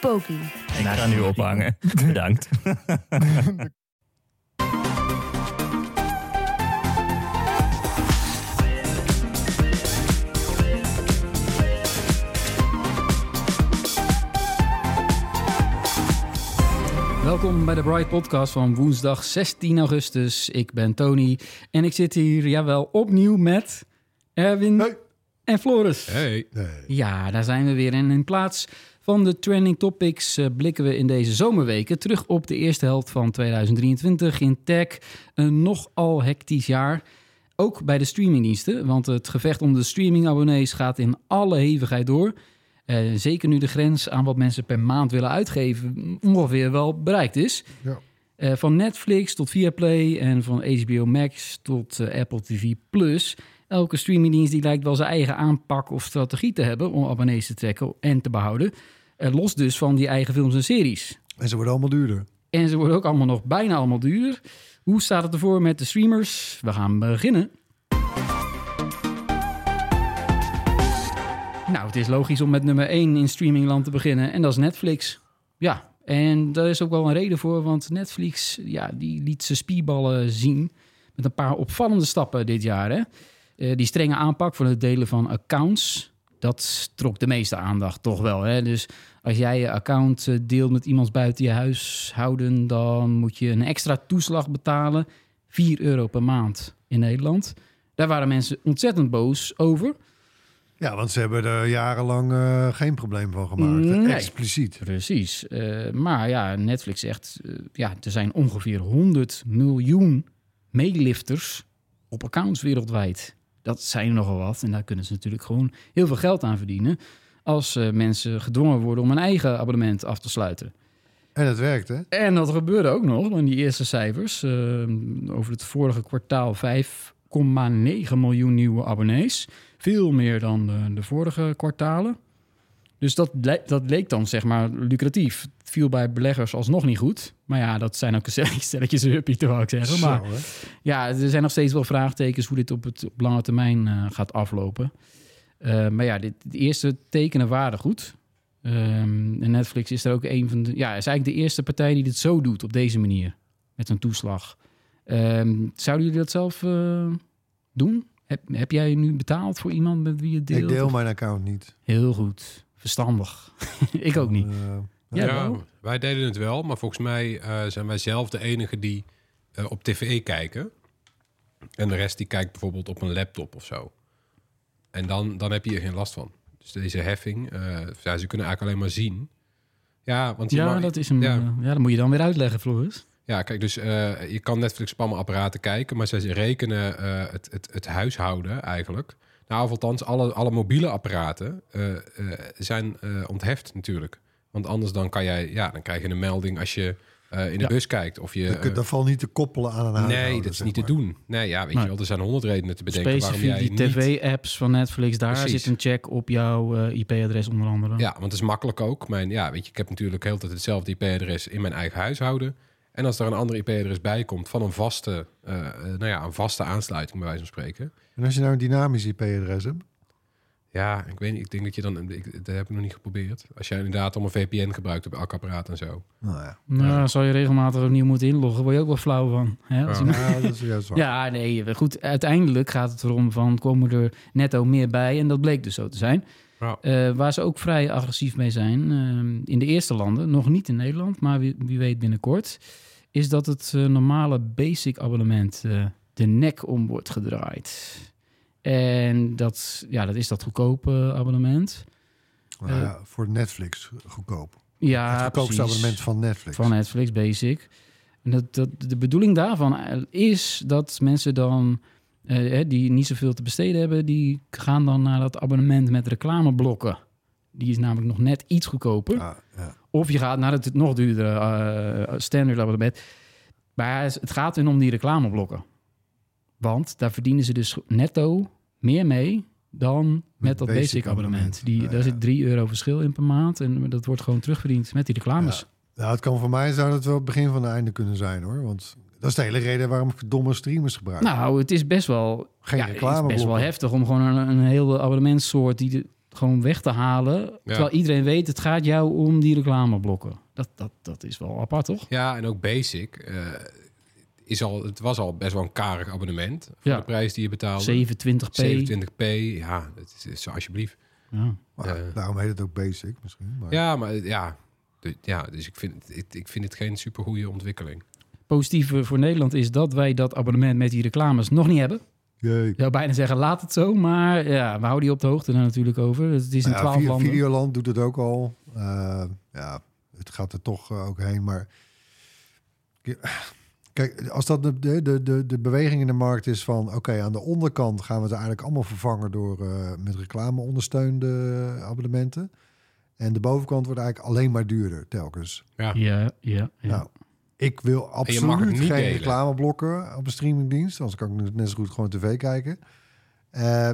Poki. Ik ga nu ophangen. Bedankt. Welkom bij de Bright Podcast van woensdag 16 augustus. Ik ben Tony en ik zit hier, jawel, opnieuw met Erwin Hey. en Floris. Hey. Ja, daar zijn we weer. En in plaats van de trending topics eh, blikken we in deze zomerweken terug op de eerste helft van 2023 in tech. Een nogal hectisch jaar. Ook bij de streamingdiensten, want het gevecht om de streamingabonnees gaat in alle hevigheid door. Eh, zeker nu de grens aan wat mensen per maand willen uitgeven ongeveer wel bereikt is. Ja. Eh, van Netflix tot Viaplay en van HBO Max tot Apple TV Plus. Elke streamingdienst die lijkt wel zijn eigen aanpak of strategie te hebben om abonnees te trekken en te behouden. Eh, los dus van die eigen films en series. En ze worden allemaal duurder. En ze worden ook allemaal nog bijna allemaal duur. Hoe staat het ervoor met de streamers? We gaan beginnen. Nou, het is logisch om met nummer 1 in streamingland te beginnen. En dat is Netflix. Ja, en daar is ook wel een reden voor. Want Netflix, ja, die liet zijn spierballen zien. Met een paar opvallende stappen dit jaar. Hè? Eh, die strenge aanpak voor het delen van accounts. Dat trok de meeste aandacht toch wel. Hè? Dus als jij je account eh, deelt met iemand buiten je huishouden... dan moet je een extra toeslag betalen. 4 euro per maand in Nederland. Daar waren mensen ontzettend boos over. Ja, want ze hebben er jarenlang eh, geen probleem van gemaakt. Nee. Expliciet. Precies. Eh, maar ja, Netflix zegt... ja, er zijn ongeveer 100 miljoen meelifters op accounts wereldwijd. Dat zijn er nogal wat. En daar kunnen ze natuurlijk gewoon heel veel geld aan verdienen... als eh, mensen gedwongen worden om een eigen abonnement af te sluiten. En het werkt, hè? En dat gebeurde ook nog in die eerste cijfers. Eh, over het vorige kwartaal 5,9 miljoen nieuwe abonnees. Veel meer dan de, de vorige kwartalen. Dus dat, dat leek dan zeg maar lucratief. Het viel bij beleggers alsnog niet goed. Maar ja, dat zijn ook stelletjes huppie, wou ik zeggen. Maar Zo, ja, er zijn nog steeds wel vraagtekens hoe dit op, het, op lange termijn eh, gaat aflopen. Eh, maar ja, dit, de eerste tekenen waren goed. Ehm, en Netflix is er ook een van de. Ja, is eigenlijk de eerste partij die dit zo doet op deze manier. Met een toeslag. Ehm, zouden jullie dat zelf eh, doen? Heb, heb jij nu betaald voor iemand met wie je deelt? Ik deel mijn account niet. Heel goed. Verstandig. ik ook niet. Eh, Ja, wij deden het wel, maar volgens mij eh, zijn wij zelf de enige die eh, op tv kijken. En de rest die kijkt bijvoorbeeld op een laptop of zo. En dan, dan heb je er geen last van. Dus deze heffing, eh, ja, ze kunnen eigenlijk alleen maar zien. Ja, want je Ja, mag- dat is een. Ja, dat moet je dan weer uitleggen, Floris. ja, kijk, dus eh, je kan Netflix op allemaal apparaten kijken, maar ze rekenen eh, het, het, het huishouden eigenlijk. Nou, of althans, alle, alle mobiele apparaten eh, eh, zijn eh, ontheft natuurlijk. Want anders dan kan jij, ja, dan krijg je een melding als je eh, in de Ja. bus kijkt. Of je, dat, dat valt niet te koppelen aan een nee, dat is niet te doen. Nee, ja, weet je wel, er zijn honderd redenen te bedenken waarom Specifiek jij die tv-apps van Netflix, daar Precies. zit een check op jouw eh, IP-adres onder andere. Ja, want het is makkelijk ook. Mijn, ja, weet je, ik heb natuurlijk heel tijd hetzelfde IP-adres in mijn eigen huishouden. En als er een ander IP-adres bij komt van een vaste, eh, eh, nou ja, een vaste aansluiting, bij wijze van spreken. En als je nou een dynamisch IP-adres hebt? Ja, ik weet niet. Ik denk dat je dan, ik, dat heb ik nog niet geprobeerd. Als jij inderdaad om een VPN gebruikt op elk apparaat en zo. Nou ja. Nou, dan zal je regelmatig opnieuw moeten inloggen. Word je ook wel flauw van. Hè? Ja. dat is juist waar. Ja, nee, goed. Uiteindelijk gaat het erom van komen er netto meer bij. En dat bleek dus zo te zijn. Ja. Eh, waar ze ook vrij agressief mee zijn, eh, in de eerste landen, nog niet in Nederland, maar wie, wie weet binnenkort, is dat het eh, normale basic abonnement eh, de nek om wordt gedraaid. En dat, ja, dat is dat goedkope abonnement. Nou ja, voor Netflix goedkoop. Ja, het goedkoopste abonnement van Netflix. Van Netflix Basic. En dat, dat, de bedoeling daarvan is dat mensen dan, eh, die niet zoveel te besteden hebben, die gaan dan naar dat abonnement met reclameblokken. Die is namelijk nog net iets goedkoper. Ja, ja. Of je gaat naar het nog duurdere eh standaard abonnement. Maar het gaat hun om die reclameblokken. Want daar verdienen ze dus netto meer mee dan met, dat basic basic, abonnement. abonnement. Die, Ja, daar ja. zit 3 euro verschil in per maand. En dat wordt gewoon terugverdiend met die reclames. Nou, het kan voor mij zou het wel het begin van het einde kunnen zijn hoor. Want dat is de hele reden waarom ik domme streamers gebruik. Nou, het is best wel, Geen ja, het is best wel heftig om gewoon een, een hele abonnementsoort die de, gewoon weg te halen. Terwijl iedereen weet, het gaat jou om die reclameblokken. Dat, dat, dat is wel apart, toch? Ja, en ook Basic eh, is al, het was al best wel een karig abonnement voor Ja. de prijs die je betaalde. 27p. 27p, ja, het is, is zo alsjeblieft. Ja. Maar eh. daarom heet het ook basic misschien. Maar Ja, maar ja, de- ja dus ik vind, het- ik, ik vind het geen super goede ontwikkeling. Positief voor- Nederland is dat wij dat abonnement met die reclames nog niet hebben. Jee. Ik zou bijna zeggen, laat het zo. Maar ja, we houden die op de hoogte daar natuurlijk over. Het is in Nou ja, 12 Vi- landen. Videoland doet het ook al. Eh, ja, het gaat er toch eh, ook heen. Maar kijk, als dat de, de, de, de, beweging in de markt is van... oké, aan de onderkant gaan we het eigenlijk allemaal vervangen... door eh, met reclame ondersteunde abonnementen. En de bovenkant wordt eigenlijk alleen maar duurder telkens. Ja, Ja, ja, ja. Nou, ik wil absoluut geen delen. reclameblokken op een streamingdienst. Anders kan ik net zo goed gewoon tv kijken. Eh,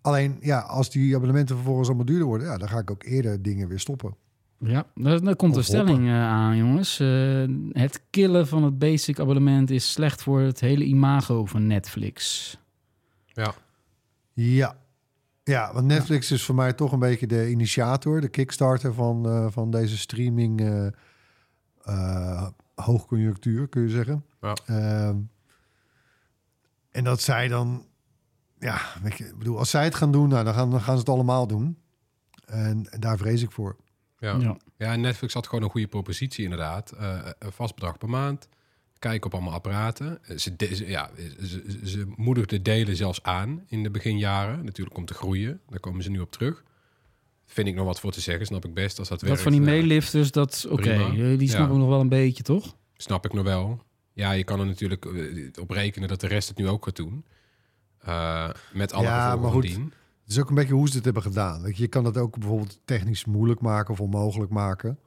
alleen, ja, als die abonnementen vervolgens allemaal duurder worden... Ja, dan ga ik ook eerder dingen weer stoppen. Ja, daar, daar komt een stelling eh, aan, jongens. Eh, het killen van het basic abonnement is slecht voor het hele imago van Netflix. ja. Ja. Ja, want Netflix is voor mij toch een beetje de initiator, de kickstarter van, eh, van deze streaming eh, eh, hoogconjunctuur, kun je zeggen. Ja. Ehm, en dat zij dan, ja, ik bedoel, als zij het gaan doen, nou, dan, gaan, dan gaan ze het allemaal doen. En, en daar vrees ik voor. Ja. Ja. Netflix had gewoon een goede propositie inderdaad. Eh, een vast bedrag per maand. Kijken op allemaal apparaten. Eh, Ze, de- ze- ja, ze, ze, moedigden delen zelfs aan in de beginjaren. Natuurlijk om te groeien. Daar komen ze nu op terug. Vind ik nog wat voor te zeggen. Snap ik best als dat, Dat werkt. van die Ja, meelifters, dat oké. Eh, Die snappen Ja. we nog wel een beetje, toch? Snap ik nog wel. Ja, je kan er natuurlijk eh, op rekenen dat de rest het nu ook gaat doen. Eh, met alle Ja, gevolgen maar van goed. dien. Het is ook een beetje hoe ze het hebben gedaan. Je, kan het ook bijvoorbeeld technisch moeilijk maken of onmogelijk maken.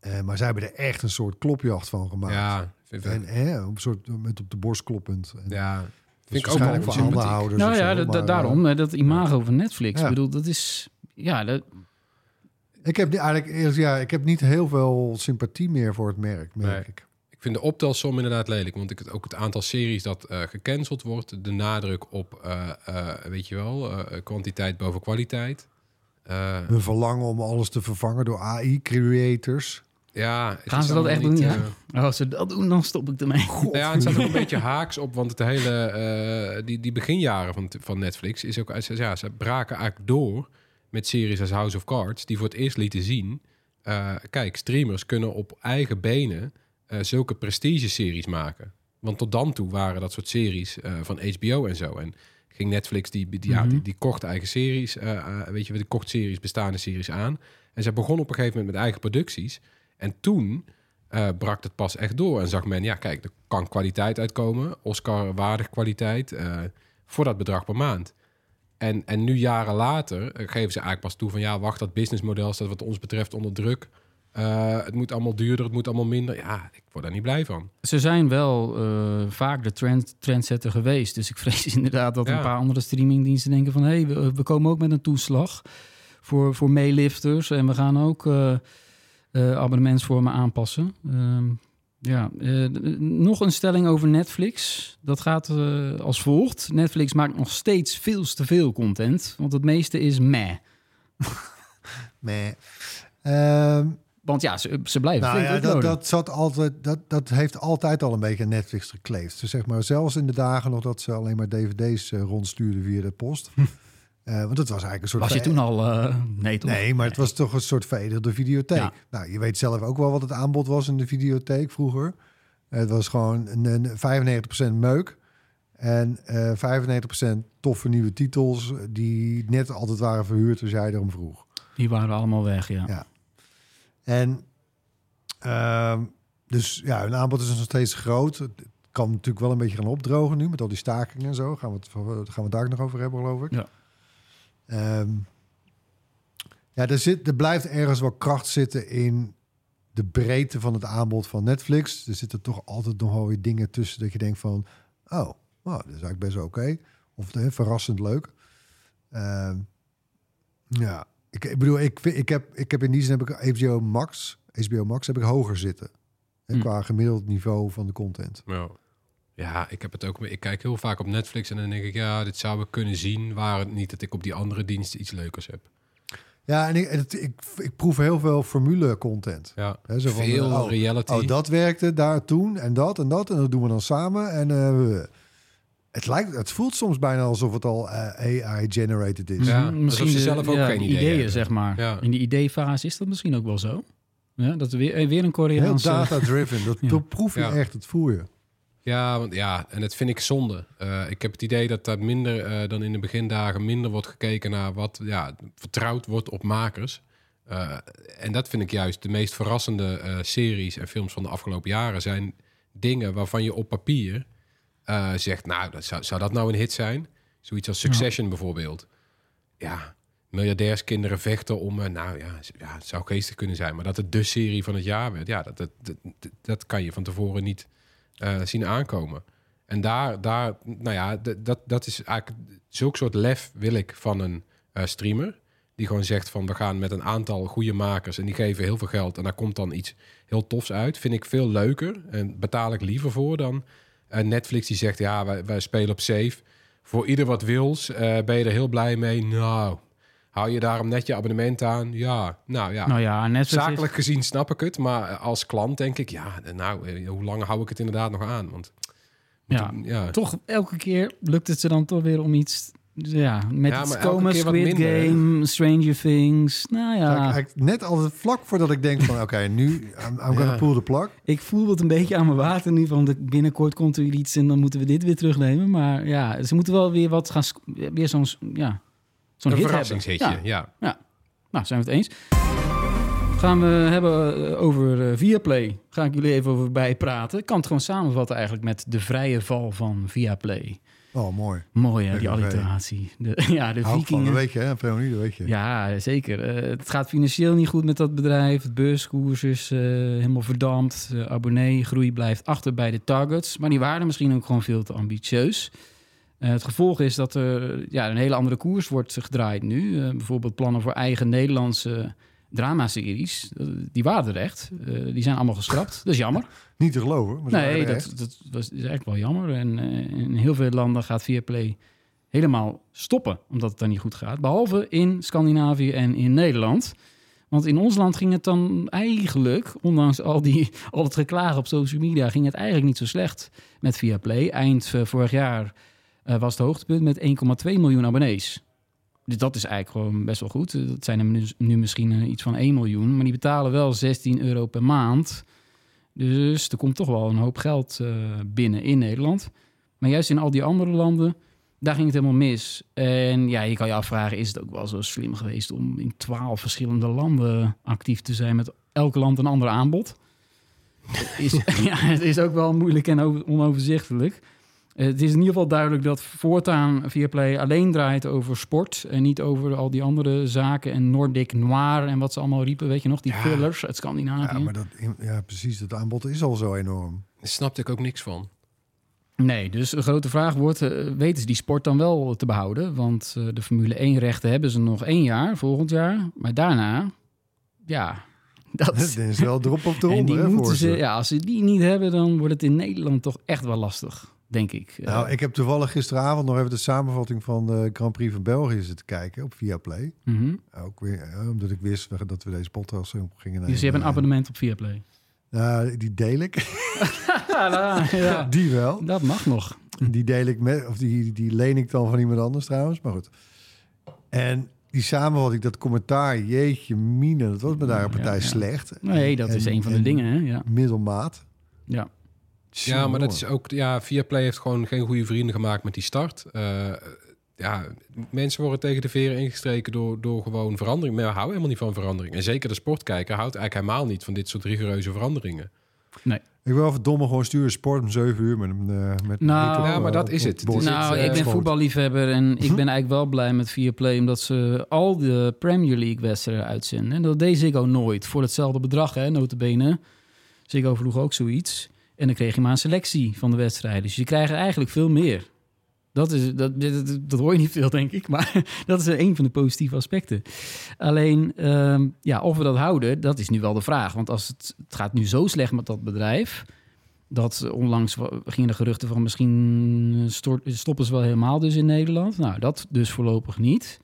Eh, maar zij hebben er echt een soort klopjacht van gemaakt. Ja, vind, En eh, op een soort met op de borst kloppend. En ja, dat vind ik ook wel voor sympathiek. aandeelhouders. Nou ja, zo, maar, daarom. eh, Dat imago van Netflix. Ja. Ik bedoel, dat is... Ja, dat, Ik heb eigenlijk eerlijk, ja, ik heb niet heel veel sympathie meer voor het merk, merk Nee. ik. Ik vind de optelsom inderdaad lelijk. Want ik het, ook het aantal series dat eh, gecanceld wordt. De nadruk op, eh, eh, weet je wel, eh, kwantiteit boven kwaliteit. Eh, Hun verlangen om alles te vervangen door AI-creators. ja, Gaan ze dat echt doen, ja? eh, als ze dat doen, dan stop ik ermee. ja, het staat ook een beetje haaks op, want het hele, eh, die, die beginjaren van, van Netflix is ook, ja, ze braken eigenlijk door met series als House of Cards, die voor het eerst lieten zien, eh, kijk, streamers kunnen op eigen benen zulke prestige-series maken. Want tot dan toe waren dat soort series eh, van HBO en zo. En ging Netflix, die, die, ja, Mhm. die, die kocht eigen series, eh, eh, weet je, die kocht series, bestaande series aan. En ze begon op een gegeven moment met eigen producties. En toen eh, brak het pas echt door. En zag men, ja, kijk, er kan kwaliteit uitkomen. Oscar-waardig kwaliteit. eh, voor dat bedrag per maand. En, en nu jaren later eh, geven ze eigenlijk pas toe van... ja, wacht, dat businessmodel staat wat ons betreft onder druk. Eh, het moet allemaal duurder, het moet allemaal minder. Ja, ik word daar niet blij van. Ze zijn wel eh, vaak de trend, trendsetter geweest. Dus ik vrees inderdaad dat Ja. een paar andere streamingdiensten denken van... hé, hey, we, we komen ook met een toeslag voor, voor meelifters. En we gaan ook eh, eh, abonnementsvormen aanpassen. Ehm, ja, eh, nog een stelling over Netflix. Dat gaat eh, als volgt. Netflix maakt nog steeds veel te veel content. Want het meeste is meh. Meh. Ehm, Want ja, ze, ze blijven nou ja, dat, dat, zat altijd, dat, dat heeft altijd al een beetje Netflix gekleefd. Dus zeg maar, zelfs in de dagen nog dat ze alleen maar dvd's eh, rondstuurden via de post. Eh, want dat was eigenlijk een soort... Was je toen al... eh, nee, toch? Nee, maar het was toch een soort veredelde videotheek. Ja. Nou, je weet zelf ook wel wat het aanbod was in de videotheek vroeger. Het was gewoon een, een 95% meuk. En eh 95% toffe nieuwe titels die net altijd waren verhuurd als jij erom vroeg. Die waren allemaal weg, ja. Ja. En ehm, dus ja, hun aanbod is nog steeds groot. Het kan natuurlijk wel een beetje gaan opdrogen nu met al die stakingen en zo. Gaan we het, gaan we het daar ook nog over hebben, geloof ik. Ja. Ehm, Ja, er, zit, er blijft ergens wel kracht zitten in de breedte van het aanbod van Netflix. Er zitten toch altijd nog wel weer dingen tussen dat je denkt van... oh, nou, dat is eigenlijk best wel oké. Of eh, verrassend leuk. Ehm, ja, ik, ik bedoel, ik, ik, heb, ik heb in die zin heb ik HBO Max, HBO Max heb ik hoger zitten. Hè, Hm. Qua gemiddeld niveau van de content. Ja. ja, ik heb het ook. Ik kijk heel vaak op Netflix en dan denk ik, ja, dit zouden we kunnen zien. Waar het niet dat ik op die andere diensten iets leukers heb. Ja, en ik, het, ik, ik proef heel veel formule content. Ja, Hè, zo van, veel oh, reality. Oh, dat werkte daar toen en dat en dat. En dat doen we dan samen. En eh, het, lijkt, het voelt soms bijna alsof het al eh, AI-generated is. Ja, alsof ze de- zelf ook geen de idee ideeën, hebben. zeg maar. Ja. In die ideefase is dat misschien ook wel zo. Ja, dat er weer, eh, weer een Heel Koreaanse... data-driven. Dat, Ja. dat proef je Ja. echt, dat voel je. Ja, want ja, en dat vind ik zonde. Eh, ik heb het idee dat daar minder eh, dan in de begindagen minder wordt gekeken naar wat ja, vertrouwd wordt op makers. Eh, en dat vind ik juist de meest verrassende eh, series en films van de afgelopen jaren zijn dingen waarvan je op papier eh, zegt, nou, dat zou, zou dat nou een hit zijn? Zoiets als Succession bijvoorbeeld. Ja, miljardairskinderen vechten om, eh, nou ja, ja, het zou geestig kunnen zijn, maar dat het de serie van het jaar werd, ja, dat, dat, dat, dat kan je van tevoren niet eh, zien aankomen. En daar, daar nou ja, dat, dat is eigenlijk zulk soort lef wil ik van een streamer. Die gewoon zegt van we gaan met een aantal goede makers en die geven heel veel geld en daar komt dan iets heel tofs uit. Vind ik veel leuker en betaal ik liever voor dan eh, Netflix die zegt ja, wij, wij spelen op safe. Voor ieder wat wils, eh, ben je er heel blij mee. Nou, hou je daarom net je abonnement aan? Ja, nou ja. Nou ja, Netflix Zakelijk gezien snap ik het, maar als klant denk ik, ja, nou, eh, hoe lang hou ik het inderdaad nog aan? Want Ja. ja, toch elke keer lukt het ze dan toch weer om iets... Ja, met Ja, wat Squid? Game, Stranger Things. Nou ja, eigenlijk net altijd vlak voordat ik denk van... oké, nu, I'm, I'm gonna Ja. pull the plug. ik voel het een beetje aan mijn water nu. Van binnenkort komt er iets en dan moeten we dit weer terugnemen. Maar ja, ze moeten wel weer wat gaan... Weer zo'n ja, zo'n een hit verrassingshitje, ja. Ja. Nou, zijn we het eens. Gaan we hebben eh, over eh, Viaplay. Ga ik jullie even over bijpraten. Ik kan het gewoon samenvatten eigenlijk met de vrije val van Viaplay. Oh, mooi. Mooi hè, die alliteratie. De, ja, de Hou ik van, vikingen. weet je, hè? Weet je. Ja, zeker. Eh, het gaat financieel niet goed met dat bedrijf. Het beurskoers is eh, helemaal verdampt. De abonneegroei blijft achter bij de targets. Maar die waren misschien ook gewoon veel te ambitieus. Eh, het gevolg is dat er ja, een hele andere koers wordt gedraaid nu. Bijvoorbeeld plannen voor eigen Nederlandse dramaseries. Eh, die waren er echt. Eh, die zijn allemaal geschrapt. Dat is jammer. Niet te geloven. Maar Nee, dat, echt. dat, was, is eigenlijk wel jammer. En eh, in heel veel landen gaat Viaplay helemaal stoppen, omdat het dan niet goed gaat. Behalve in Scandinavië en in Nederland. Want in ons land ging het dan eigenlijk, ondanks al, die, al het geklaag op social media, ging het eigenlijk niet zo slecht met Viaplay. Eind vorig jaar was het hoogtepunt met 1,2 miljoen abonnees. Dus dat is eigenlijk gewoon best wel goed. Dat zijn er nu, misschien eh, iets van 1 miljoen, maar die betalen wel 16 euro per maand. Dus er komt toch wel een hoop geld eh, binnen in Nederland. Maar juist in al die andere landen, daar ging het helemaal mis. En ja, je kan je afvragen, is het ook wel zo slim geweest om in twaalf verschillende landen actief te zijn met elk land een ander aanbod? Is, ja, het is ook wel moeilijk en over- onoverzichtelijk. Eh, Het is in ieder geval duidelijk dat voortaan Viaplay alleen draait over sport en niet over al die andere zaken en Nordic Noir en wat ze allemaal riepen, weet je nog, die Ja. fillers uit Scandinavië. Ja, maar dat, ja, precies. Het aanbod is al zo enorm. Daar snapte ik ook niks van. Nee, dus de grote vraag wordt, eh, weten ze die sport dan wel te behouden? Want eh, de Formule 1 rechten hebben ze nog één jaar, volgend jaar. Maar daarna, ja, dat... Dat is wel en die hè, voor moeten ze. ze, ja, als ze die niet hebben, dan wordt het in Nederland toch echt wel lastig, denk ik. Eh, Nou, ik heb toevallig gisteravond nog even de samenvatting van de Grand Prix van België zitten kijken op Viaplay. mhm. Ook weer, eh, omdat ik wist dat we deze podcast op gingen nemen. Dus je hebt een abonnement op Viaplay. Nou, die deel ik. Ja, ja. Die wel. dat mag nog. Die deel ik met, of die, die leen ik dan van iemand anders trouwens. Maar goed. En die samenvatting, dat commentaar, jeetje mine, dat was me daar een partij ja. slecht. Nee, dat En- is een van de en dingen, hè? Ja. Middelmaat. ja. Ja, maar dat is ook... Ja, Viaplay heeft gewoon geen goede vrienden gemaakt met die start. Eh, ja, mensen worden tegen de veren ingestreken door, door gewoon verandering. Maar we houden helemaal niet van verandering. En zeker de sportkijker houdt eigenlijk helemaal niet van dit soort rigoureuze veranderingen. Ik wil even domme gewoon sturen sport om 7 uur met een uh, met Nou, ja, maar eh, dat op- is het. bord. Nou, ik eh, ben voetballiefhebber en ik ben eigenlijk wel blij met Viaplay... omdat ze al de Premier League wedstrijden uitzenden. En dat deed Ziggo nooit. Voor hetzelfde bedrag, hè, notabene. Ziggo vroeg ook zoiets. En dan kreeg je maar een selectie van de wedstrijden. Dus je krijgt eigenlijk veel meer. Dat, is, dat, dat, dat hoor je niet veel, denk ik. Maar dat is een van de positieve aspecten. Alleen, ehm, ja, of we dat houden, dat is nu wel de vraag. Want als het, het gaat nu zo slecht met dat bedrijf... dat onlangs gingen de geruchten van misschien stoppen ze wel helemaal dus in Nederland. Nou, dat dus voorlopig niet.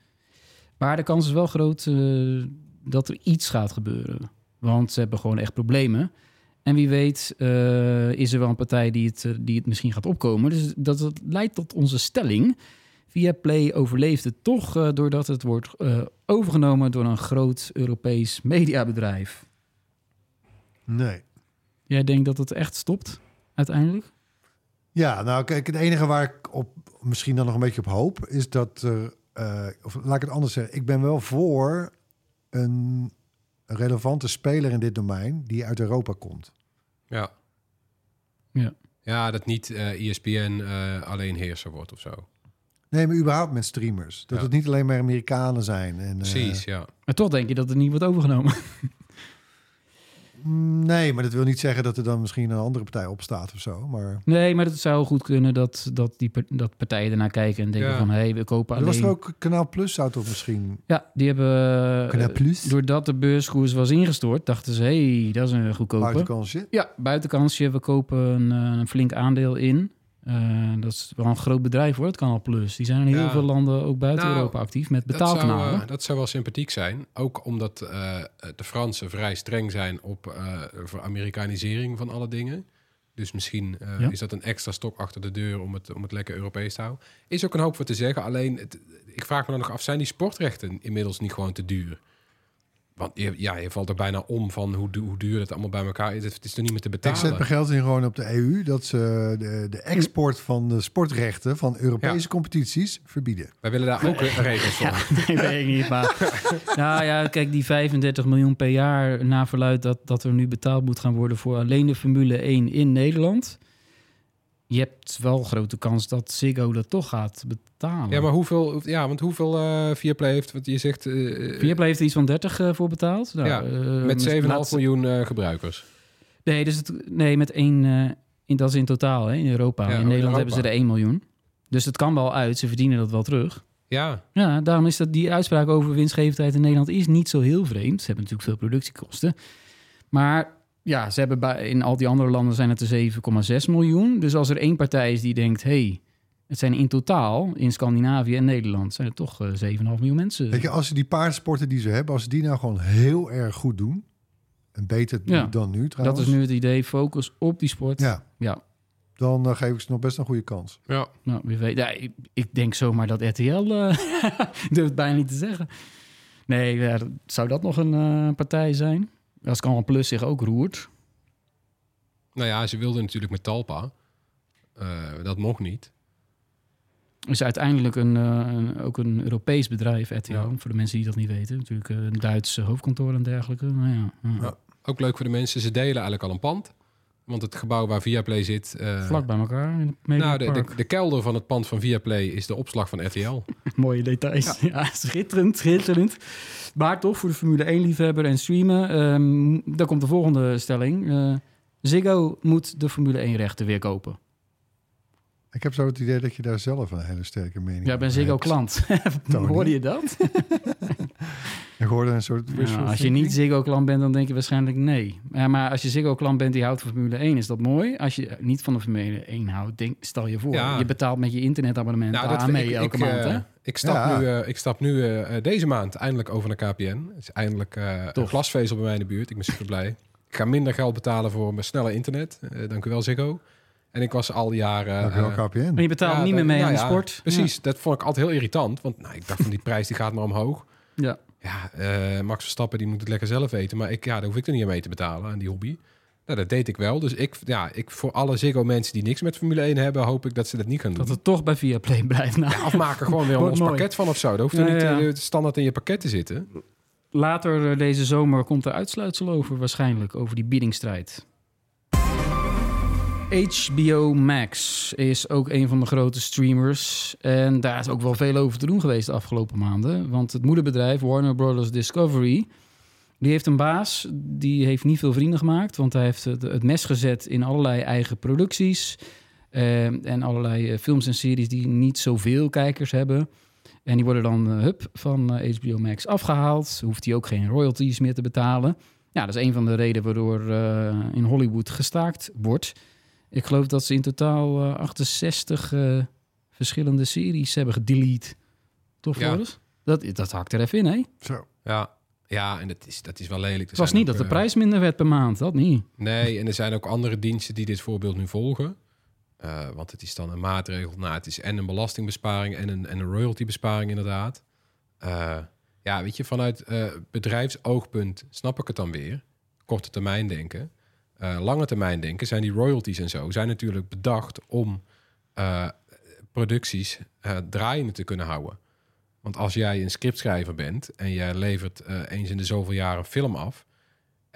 Maar de kans is wel groot eh, dat er iets gaat gebeuren. Want ze hebben gewoon echt problemen. En wie weet eh, is er wel een partij die het, eh, die het misschien gaat opkomen. Dus dat, dat leidt tot onze stelling. Via Play overleeft het toch eh, doordat het wordt overgenomen door een groot Europees mediabedrijf. Nee. Jij denkt dat het echt stopt uiteindelijk? Ja, nou kijk, het enige waar ik op misschien dan nog een beetje op hoop is dat er, of laat ik het anders zeggen, ik ben wel voor een relevante speler in dit domein die uit Europa komt. Ja. Ja. Ja, dat niet eh ESPN eh, alleen heerser wordt of zo. Nee, maar überhaupt met streamers. Dat Ja. het niet alleen maar Amerikanen zijn. En, eh, Precies, ja. Maar toch denk je dat het niet wordt overgenomen. nee, maar dat wil niet zeggen dat er dan misschien een andere partij opstaat of zo. Maar Nee, maar het zou goed kunnen dat, dat, die, dat partijen ernaar kijken en denken Ja. van... hé, hey, we kopen er alleen... was er ook Kanaal Plus zou toch misschien... Ja, die hebben... Kanaal eh, Plus? doordat de beurskoers was ingestort, dachten ze... hé, hey, dat is een goedkope. Buitenkansje. Ja, buitenkansje. We kopen een, eh, een flink aandeel in. Eh, dat is wel een groot bedrijf hoor, het Kanaal Plus. Die zijn in heel Ja. veel landen, ook buiten Nou, Europa, actief met Dat zou, betaalkanalen. eh, dat zou wel sympathiek zijn. Ook omdat eh, de Fransen vrij streng zijn op voor Amerikanisering van alle dingen. Dus misschien Ja. is dat een extra stok achter de deur om het, om het lekker Europees te houden. Is ook een hoop voor te zeggen. Alleen, het, ik vraag me dan nog af, zijn die sportrechten inmiddels niet gewoon te duur? Want je, ja, je valt er bijna om van hoe, du- hoe duur het allemaal bij elkaar is. Het is er niet meer te Ik betalen. zet mijn geld in gewoon op de EU dat ze de, de export van de sportrechten van Europese Ja. competities verbieden. Wij willen daar ook regels voor. Ja, nee, weet ik niet. Maar nou ja, kijk, die 35 miljoen per jaar na verluid dat, dat er nu betaald moet gaan worden voor alleen de Formule 1 in Nederland. Je hebt wel grote kans dat Ziggo dat toch gaat betalen. Ja, maar hoeveel, ja, want hoeveel eh Viaplay heeft, wat je zegt, eh, Viaplay heeft er iets van 30 eh, voor betaald. Nou, Ja, met 7,5 laatste- miljoen gebruikers. Nee, dus het, nee, met één. in, dat is in totaal hè, in Europa. Ja, oh, in Nederland Europa. hebben ze er 1 miljoen. Dus het kan wel uit. Ze verdienen dat wel terug. Ja, Ja, daarom is dat die uitspraak over winstgevendheid in Nederland is niet zo heel vreemd. Ze hebben natuurlijk veel productiekosten. Maar ja, ze hebben bij, in al die andere landen zijn het er 7,6 miljoen. Dus als er één partij is die denkt, hey, het zijn in totaal in Scandinavië en Nederland zijn er toch eh, 7,5 miljoen mensen. Weet je, als ze die paardsporten die ze hebben, als ze die nou gewoon heel erg goed doen, en beter Ja. dan nu dat trouwens. is nu het idee, focus op die sport. Ja, ja. dan eh, geef ik ze nog best een goede kans. ja. Nou, wie weet. Ja, ik, ik denk zomaar dat RTL... eh, ik durf het bijna niet te zeggen. Nee, ja, zou dat nog een eh, partij zijn? Als Canal Plus zich ook roert. Nou ja, ze wilden natuurlijk met Talpa. Eh, dat mocht niet. Is uiteindelijk een, eh, ook een Europees bedrijf, RTL. Ja. Voor de mensen die dat niet weten. Natuurlijk eh, een Duits hoofdkantoor en dergelijke. Nou ja, ja. Ja. Ook leuk voor de mensen, ze delen eigenlijk al een pand. Want het gebouw waar Viaplay zit... eh, Vlak bij elkaar in het nou, de, de, kelder van het pand van Viaplay is de opslag van RTL. Mooie details. Ja. schitterend, schitterend. Maar toch, voor de Formule 1-liefhebber en streamen... ehm dan komt de volgende stelling. Eh, Ziggo moet de Formule 1-rechten weer kopen. Ik heb zo het idee dat je daar zelf een hele sterke mening Ja, ik ben Ziggo hebt. klant. Hoorde je dat? Ik hoorde een soort... Ja, als je niet Ziggo-klant bent, dan denk je waarschijnlijk nee. Maar als je Ziggo-klant bent die houdt van Formule 1, is dat mooi. Als je niet van de Formule 1 houdt, denk, stel je voor. Ja. Je betaalt met je internetabonnement Nou, aan mee ik, elke ik, maand, eh, hè? ik stap Ja. nu, eh, ik stap nu eh, deze maand eindelijk over naar KPN. Het is eindelijk eh een glasvezel bij mij in de buurt. Ik ben super blij. Ik ga minder geld betalen voor mijn snelle internet. Eh, dank u wel, Ziggo. En ik was al jaren... Eh, KPN. En je betaalt ja, niet meer mee aan de ja, sport. Precies, dat vond ik altijd heel irritant. Want nou, ik dacht van die prijs die gaat maar omhoog. Ja. Ja, eh, Max Verstappen die moet het lekker zelf weten. Maar ik, ja, daar hoef ik er niet aan mee te betalen, aan die hobby. Nou, dat deed ik wel. Dus ik, ja, ik, voor alle Ziggo-mensen die niks met Formule 1 hebben... hoop ik dat ze dat niet gaan doen. Dat het toch bij Viaplay blijft. Nou, Ja, of maken gewoon weer ons mooi. pakket van of zo. Dat hoeft er Ja, niet ja. eh, standaard in je pakket te zitten. Later eh, deze zomer komt er uitsluitsel over waarschijnlijk, over die biedingstrijd. HBO Max is ook een van de grote streamers. En daar is ook wel veel over te doen geweest de afgelopen maanden. Want het moederbedrijf Warner Brothers Discovery... die heeft een baas, die heeft niet veel vrienden gemaakt... want hij heeft het, mes gezet in allerlei eigen producties... eh, en allerlei eh, films en series die niet zoveel kijkers hebben... En die worden dan eh, hup, van HBO Max afgehaald. Hoeft hij ook geen royalties meer te betalen. Ja, dat is een van de redenen waardoor in Hollywood gestaakt wordt. Ik geloof dat ze in totaal eh, 68 eh, verschillende series hebben gedelete. Toch, Ja. Floris? Dat, dat hakt er even in, hè? Zo. Ja, ja en dat is, dat is wel lelijk. Het was niet ook, dat de eh, prijs minder werd per maand, dat niet. Nee, en er zijn ook andere diensten die dit voorbeeld nu volgen. Eh, want het is dan een maatregel. Nou, het is en een belastingbesparing en een, en een royaltybesparing inderdaad. Eh, ja, weet je, vanuit eh, bedrijfsoogpunt snap ik het dan weer. Korte termijn denken. Eh, lange termijn denken zijn die royalties en zo... zijn natuurlijk bedacht om eh, producties eh, draaiende te kunnen houden. Want als jij een scriptschrijver bent... en jij levert eens in de zoveel jaar een film af...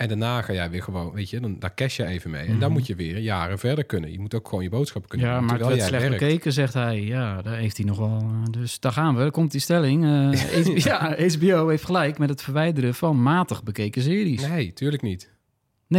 En daarna ga jij weer gewoon, weet je, dan daar cash je even mee. En dan moet je weer jaren verder kunnen. Je moet ook gewoon je boodschappen kunnen Mhm. Ja, doen, maar het slecht werkt. bekeken, zegt hij. Ja, daar heeft hij nog wel. Dus daar gaan we. Komt die stelling. Ja, HBO heeft gelijk met het verwijderen van matig bekeken series. Nee, tuurlijk niet.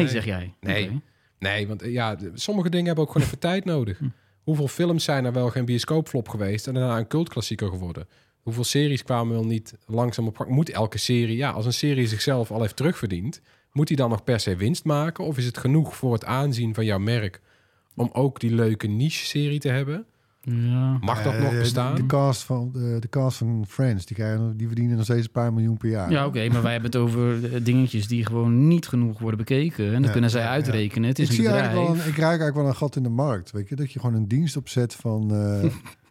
Nee. zeg jij. Nee. Nee, want eh, ja, sommige dingen hebben ook gewoon even tijd nodig. Hm. Hoeveel films zijn er wel geen bioscoopflop geweest en daarna een cultklassieker geworden? Hoeveel series kwamen wel niet langzaam op... Moet elke serie, ja, als een serie zichzelf al heeft terugverdiend... moet die dan nog per se winst maken? Of is het genoeg voor het aanzien van jouw merk... om ook die leuke niche-serie te hebben? Ja. Mag dat Eh, nog de- bestaan? De, cast van, de, de cast van Friends, die, krijgen, die verdienen nog steeds een paar miljoen per jaar. Ja, oké, maar wij hebben het over eh, dingetjes die gewoon niet genoeg worden bekeken. En dan Ja, kunnen zij ja, ja. uitrekenen. Het is ik, een zie bedrijf. eigenlijk wel een, ik raak eigenlijk wel een gat in de markt. Weet je? Dat je gewoon een dienst opzet van, eh,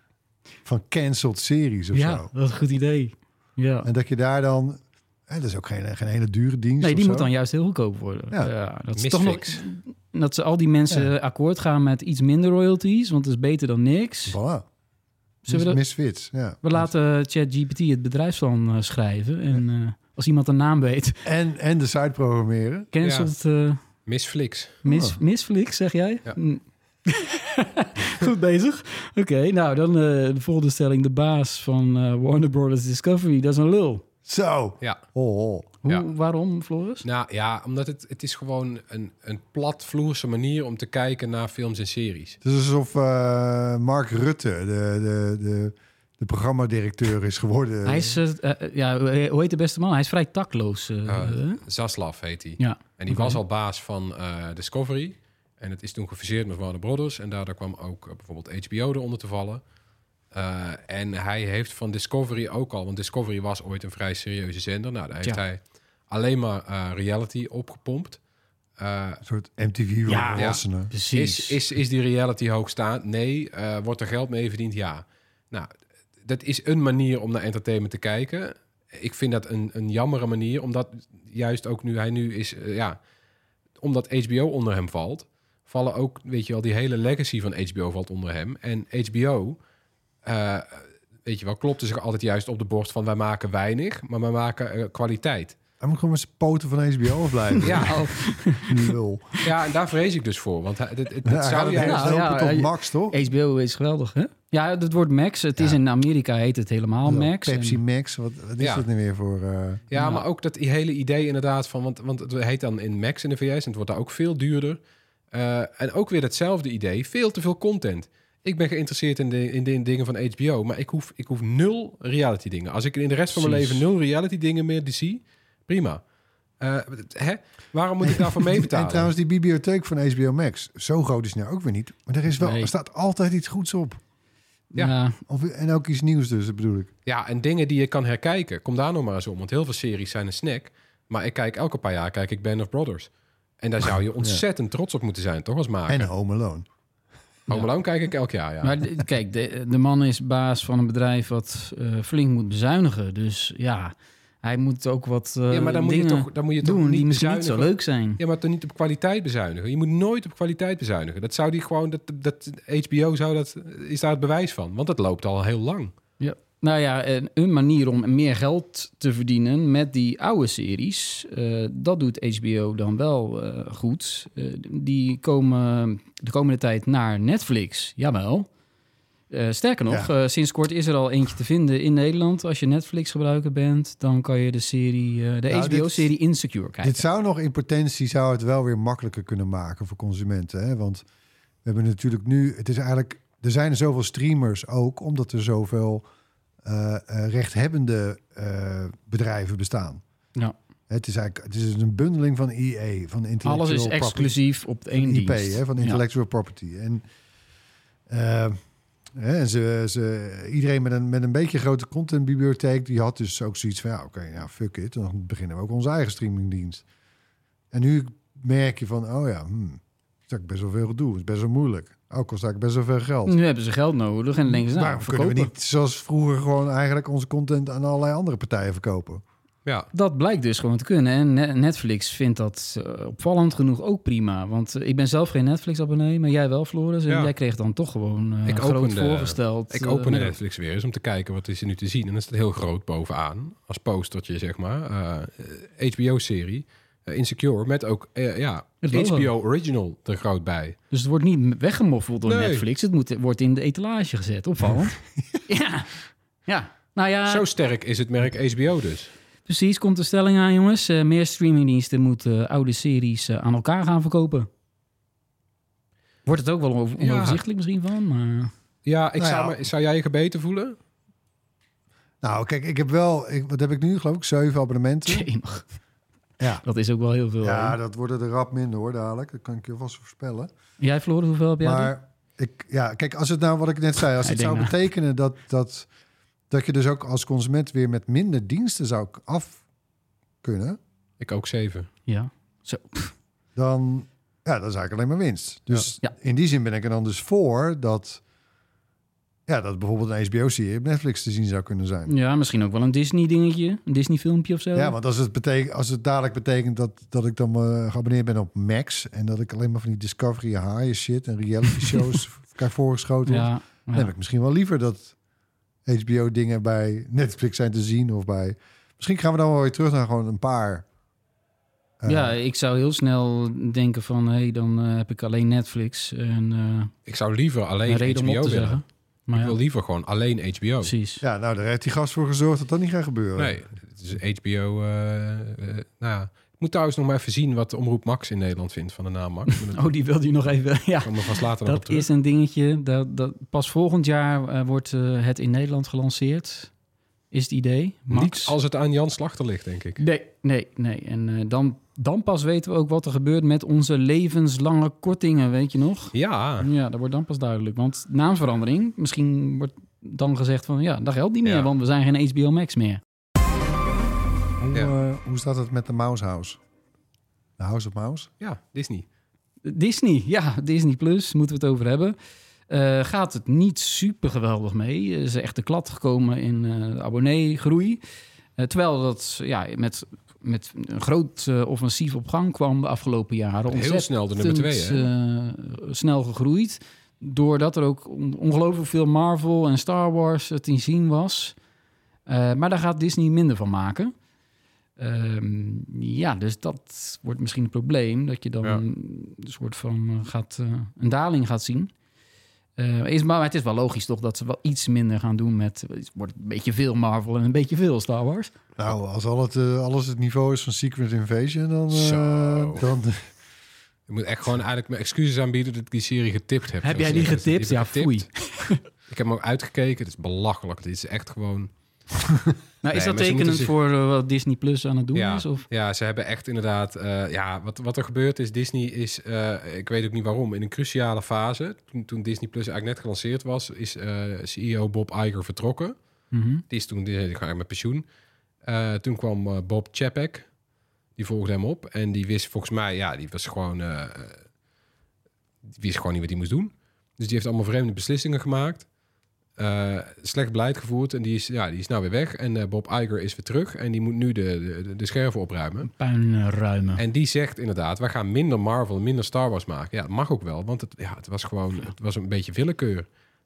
van cancelled series of ja, zo. dat is een goed idee. Ja. En dat je daar dan... Dat is ook geen, geen hele dure dienst Nee, of die zo. moet dan juist heel goedkoop worden. Ja. Ja. dat is toch nog dat ze al die mensen Ja. akkoord gaan met iets minder royalties, want het is beter dan niks. Voilà. Zullen we Mis, dat- misfits, ja. We laten ChatGPT het bedrijfsplan eh, schrijven. En eh, als iemand een naam weet, En, en de site programmeren. cancelt eh Misflix. mis, Oh. Misflix, zeg jij? Ja. Hm. Goed bezig. Oké, nou dan eh, de volgende stelling. De baas van eh, Warner Brothers Discovery, dat is een lul. Zo. Ja. Oh, oh. Hoe, Ja. Waarom, Floris? Nou ja, omdat het, het is gewoon een, een platvloerse manier om te kijken naar films en series. Het is alsof eh, Mark Rutte de, de, de, de programmadirecteur is geworden. Hij is, eh, eh, ja, hoe heet de beste man? Hij is vrij takloos. Uh. Zaslav heet hij. ja. En die was al baas van eh, Discovery. En het is toen gefuseerd met Warner Brothers. En daardoor kwam ook bijvoorbeeld HBO eronder te vallen. Eh, en hij heeft van Discovery ook al... Want Discovery was ooit een vrij serieuze zender. Nou, daar heeft Ja. hij alleen maar eh, reality opgepompt. Eh, Een soort MTV voor Ja. volwassenen. Precies. Is, is, is die reality hoogstaand? Nee. Eh, wordt er geld mee verdiend? Ja. Nou, dat is een manier om naar entertainment te kijken. Ik vind dat een, een jammere manier, omdat juist ook nu hij nu is, ja, omdat HBO onder hem valt, vallen ook, weet je wel, die hele legacy van HBO valt onder hem. En HBO, eh, weet je wel, klopte zich altijd juist op de borst van wij maken weinig, maar wij maken eh, kwaliteit. Hij moet gewoon met zijn poten van HBO blijven. Ja, Lul. ja, en daar vrees ik dus voor, want hij, het, het, het Ja, zou juist... helpen Nou, ja, tot ja, max, toch? HBO is geweldig, hè? Ja, het wordt Max. Het is Ja. in Amerika heet het helemaal Max. Pepsi En- Max, wat, wat is Ja. dat nu weer voor... eh, Ja, Ja. maar ook dat hele idee inderdaad van... Want, want het heet dan in Max in de VS en het wordt daar ook veel duurder. Eh, en ook weer hetzelfde idee. Veel te veel content. Ik ben geïnteresseerd in de, in de dingen van HBO, maar ik hoef, ik hoef nul reality dingen. Als ik in de rest van mijn Precies. leven nul reality dingen meer zie, prima. Eh, hè? Waarom moet ik daarvoor meebetalen? En trouwens, die bibliotheek van HBO Max, zo groot is het nou ook weer niet. Maar er, is wel, Nee. er staat altijd iets goeds op. Ja. Ja. Of, en ook iets nieuws dus, dat bedoel ik. Ja, en dingen die je kan herkijken. Kom daar nog maar eens om. Want heel veel series zijn een snack. Maar ik kijk elke paar jaar kijk ik Band of Brothers. En daar zou je ontzettend trots op moeten zijn, toch? Als maker. En Home Alone. Home Alone kijk ik elk jaar, ja. Maar de- kijk, de, de man is baas van een bedrijf wat eh, flink moet bezuinigen. Dus ja, hij moet ook wat eh, ja, maar dan moet je dingen toch, dan moet je toch doen niet die misschien niet zo leuk zijn. Ja, maar toch niet op kwaliteit bezuinigen. Je moet nooit op kwaliteit bezuinigen. Dat zou die gewoon, dat, dat HBO zou dat, is daar het bewijs van. Want dat loopt al heel lang. Ja. Nou ja, een, een manier om meer geld te verdienen met die oude series, eh, dat doet HBO dan wel eh, goed. Eh, die komen de komende tijd naar Netflix, jawel. Sterker nog, sinds kort is er al eentje te vinden in Nederland. Als je Netflix gebruiker bent, dan kan je de serie, de Nou, HBO-serie Insecure kijken. Dit zou nog in potentie zou het wel weer makkelijker kunnen maken voor consumenten. Hè? Want we hebben natuurlijk nu, het is eigenlijk, er zijn zoveel streamers ook, omdat er zoveel eh, eh, rechthebbende eh, bedrijven bestaan. Ja. Het is eigenlijk, het is een bundeling van EA, van intellectual Alles is property. exclusief op één IP, dienst. hè, van Ja. intellectual property. En, hè, en ze, ze, iedereen met een, met een beetje grote contentbibliotheek, die had dus ook zoiets van, ja, oké, ja, fuck it, dan beginnen we ook onze eigen streamingdienst. En nu merk je van, oh ja, hmm, is eigenlijk best wel veel gedoe, is best wel moeilijk. Ook kost eigenlijk best wel veel geld. Nu hebben ze geld nodig en denken ze, nou, Waarom kunnen verkopen. we niet, zoals vroeger, gewoon eigenlijk onze content aan allerlei andere partijen verkopen? Ja, Dat blijkt dus gewoon te kunnen. En Ne- Netflix vindt dat eh, opvallend genoeg ook prima. Want eh, ik ben zelf geen Netflix-abonnee, maar jij wel, Floris. En Ja. jij kreeg dan toch gewoon eh Ik groot opende- voorgesteld. ik opende Netflix weer eens om te kijken wat is er nu te zien. En dan staat heel groot bovenaan, als postertje zeg maar, eh, HBO-serie, Insecure, met ook eh, ja. HBO Original er groot bij. Dus het wordt niet weggemoffeld door Nee. Netflix. Het moet, wordt in de etalage gezet. Opvallend. ja. ja. Nou ja, Zo sterk is het merk HBO dus. precies. Komt de stelling aan, jongens. Eh, meer streamingdiensten moeten oude series eh, aan elkaar gaan verkopen. Wordt het ook wel over- Ja. onoverzichtelijk misschien van, maar... Ja, ik Nou zou, ja. me- zou jij je gebeten voelen? Nou, kijk, ik heb wel, ik, wat heb ik nu, geloof ik, zeven abonnementen. Jemig. Ja. Dat is ook wel heel veel. Ja, hè? dat worden er rap minder hoor, dadelijk. Dat kan ik je vast voorspellen. Jij, Floris, hoeveel heb jij? Maar ik, ja, kijk, als het nou wat ik net zei, als het zou nou. betekenen dat, dat, dat je dus ook als consument weer met minder diensten zou af kunnen, Ik ook zeven. Ja. Zo. dan ja, dat is eigenlijk alleen maar winst. Dus Ja. in die zin ben ik er dan dus voor dat, ja, dat bijvoorbeeld een HBO-serie op Netflix te zien zou kunnen zijn. Ja, misschien ook wel een Disney-dingetje. Een Disney-filmpje of zo. Ja, want als het, betekent, als het dadelijk betekent dat, dat ik dan eh, geabonneerd ben op Max en dat ik alleen maar van die Discovery haaien shit en reality shows krijg voorgeschoten, ja, Dan ja. heb ik misschien wel liever dat HBO-dingen bij Netflix zijn te zien of bij. Misschien gaan we dan wel weer terug naar gewoon een paar. eh, Ja, ik zou heel snel denken van... hé, hey, dan eh, heb ik alleen Netflix. En eh Ik zou liever alleen HBO willen. zeggen. Maar Ik ja, wil liever gewoon alleen HBO. precies. ja, nou, daar heeft die gast voor gezorgd dat dat niet gaat gebeuren. Nee, het is HBO. eh, eh, nou ja, ik moet trouwens nog maar even zien wat de Omroep Max in Nederland vindt van de naam Max. Oh, die wilde je nog even... Ja, vast later nog op dat terug. is een dingetje. Dat, dat, pas volgend jaar eh, wordt eh, het in Nederland gelanceerd. Is het idee. Max. Niet als het aan Jan Slachter ligt, denk ik. Nee, nee, nee. En eh, dan, dan pas weten we ook wat er gebeurt met onze levenslange kortingen, weet je nog? Ja, Ja, dat wordt dan pas duidelijk. Want naamsverandering, misschien wordt dan gezegd van... ja, dat geldt niet meer, Ja. want we zijn geen HBO Max meer. Hoe, Ja. eh, hoe staat het met de Mouse House? De House of Mouse? ja, Disney. Disney, ja, Disney Plus, moeten we het over hebben. Eh, gaat het niet super geweldig mee. Er is echt de klad gekomen in eh de abonneegroei. Eh, terwijl dat ja, met, met een groot eh, offensief op gang kwam de afgelopen jaren. Heel snel de nummer twee, hè? eh, snel gegroeid. Doordat er ook on- ongelooflijk veel Marvel en Star Wars te zien was. Eh, maar daar gaat Disney minder van maken. Ehm, ja, dus dat wordt misschien een probleem. Dat je dan Ja. een soort van gaat, een daling gaat zien. Eh, is, maar het is wel logisch toch dat ze wel iets minder gaan doen met... Het wordt een beetje veel Marvel en een beetje veel Star Wars. Nou, als al het, eh, alles het niveau is van Secret Invasion, dan... eh, Zo. dan Ik moet echt gewoon eigenlijk mijn excuses aanbieden dat ik die serie getipt heb. Heb jij die het. getipt? Ja, ik foei. getipt. Ik heb hem ook uitgekeken. Het is belachelijk. Dit is echt gewoon... Nou, is Nee, dat tekenend zich- voor eh, wat Disney Plus aan het doen Ja, is? Of? ja, ze hebben echt inderdaad... eh, ja, wat, wat er gebeurd is, Disney is... eh, ik weet ook niet waarom. In een cruciale fase, toen, toen Disney Plus eigenlijk net gelanceerd was... is CEO Bob Iger vertrokken. Mhm. Die is toen die eigenlijk met pensioen. Toen kwam Bob Chapek. Die volgde hem op. En die wist volgens mij... Ja, die was gewoon... die wist gewoon niet wat hij moest doen. Dus die heeft allemaal vreemde beslissingen gemaakt. Eh, slecht beleid gevoerd. En die is, ja, die is nou weer weg. En eh, Bob Iger is weer terug. En die moet nu de, de, de scherven opruimen. Puin eh, ruimen. En die zegt inderdaad, wij gaan minder Marvel en minder Star Wars maken. Ja, dat mag ook wel, want het, ja, het was gewoon het was een beetje willekeur.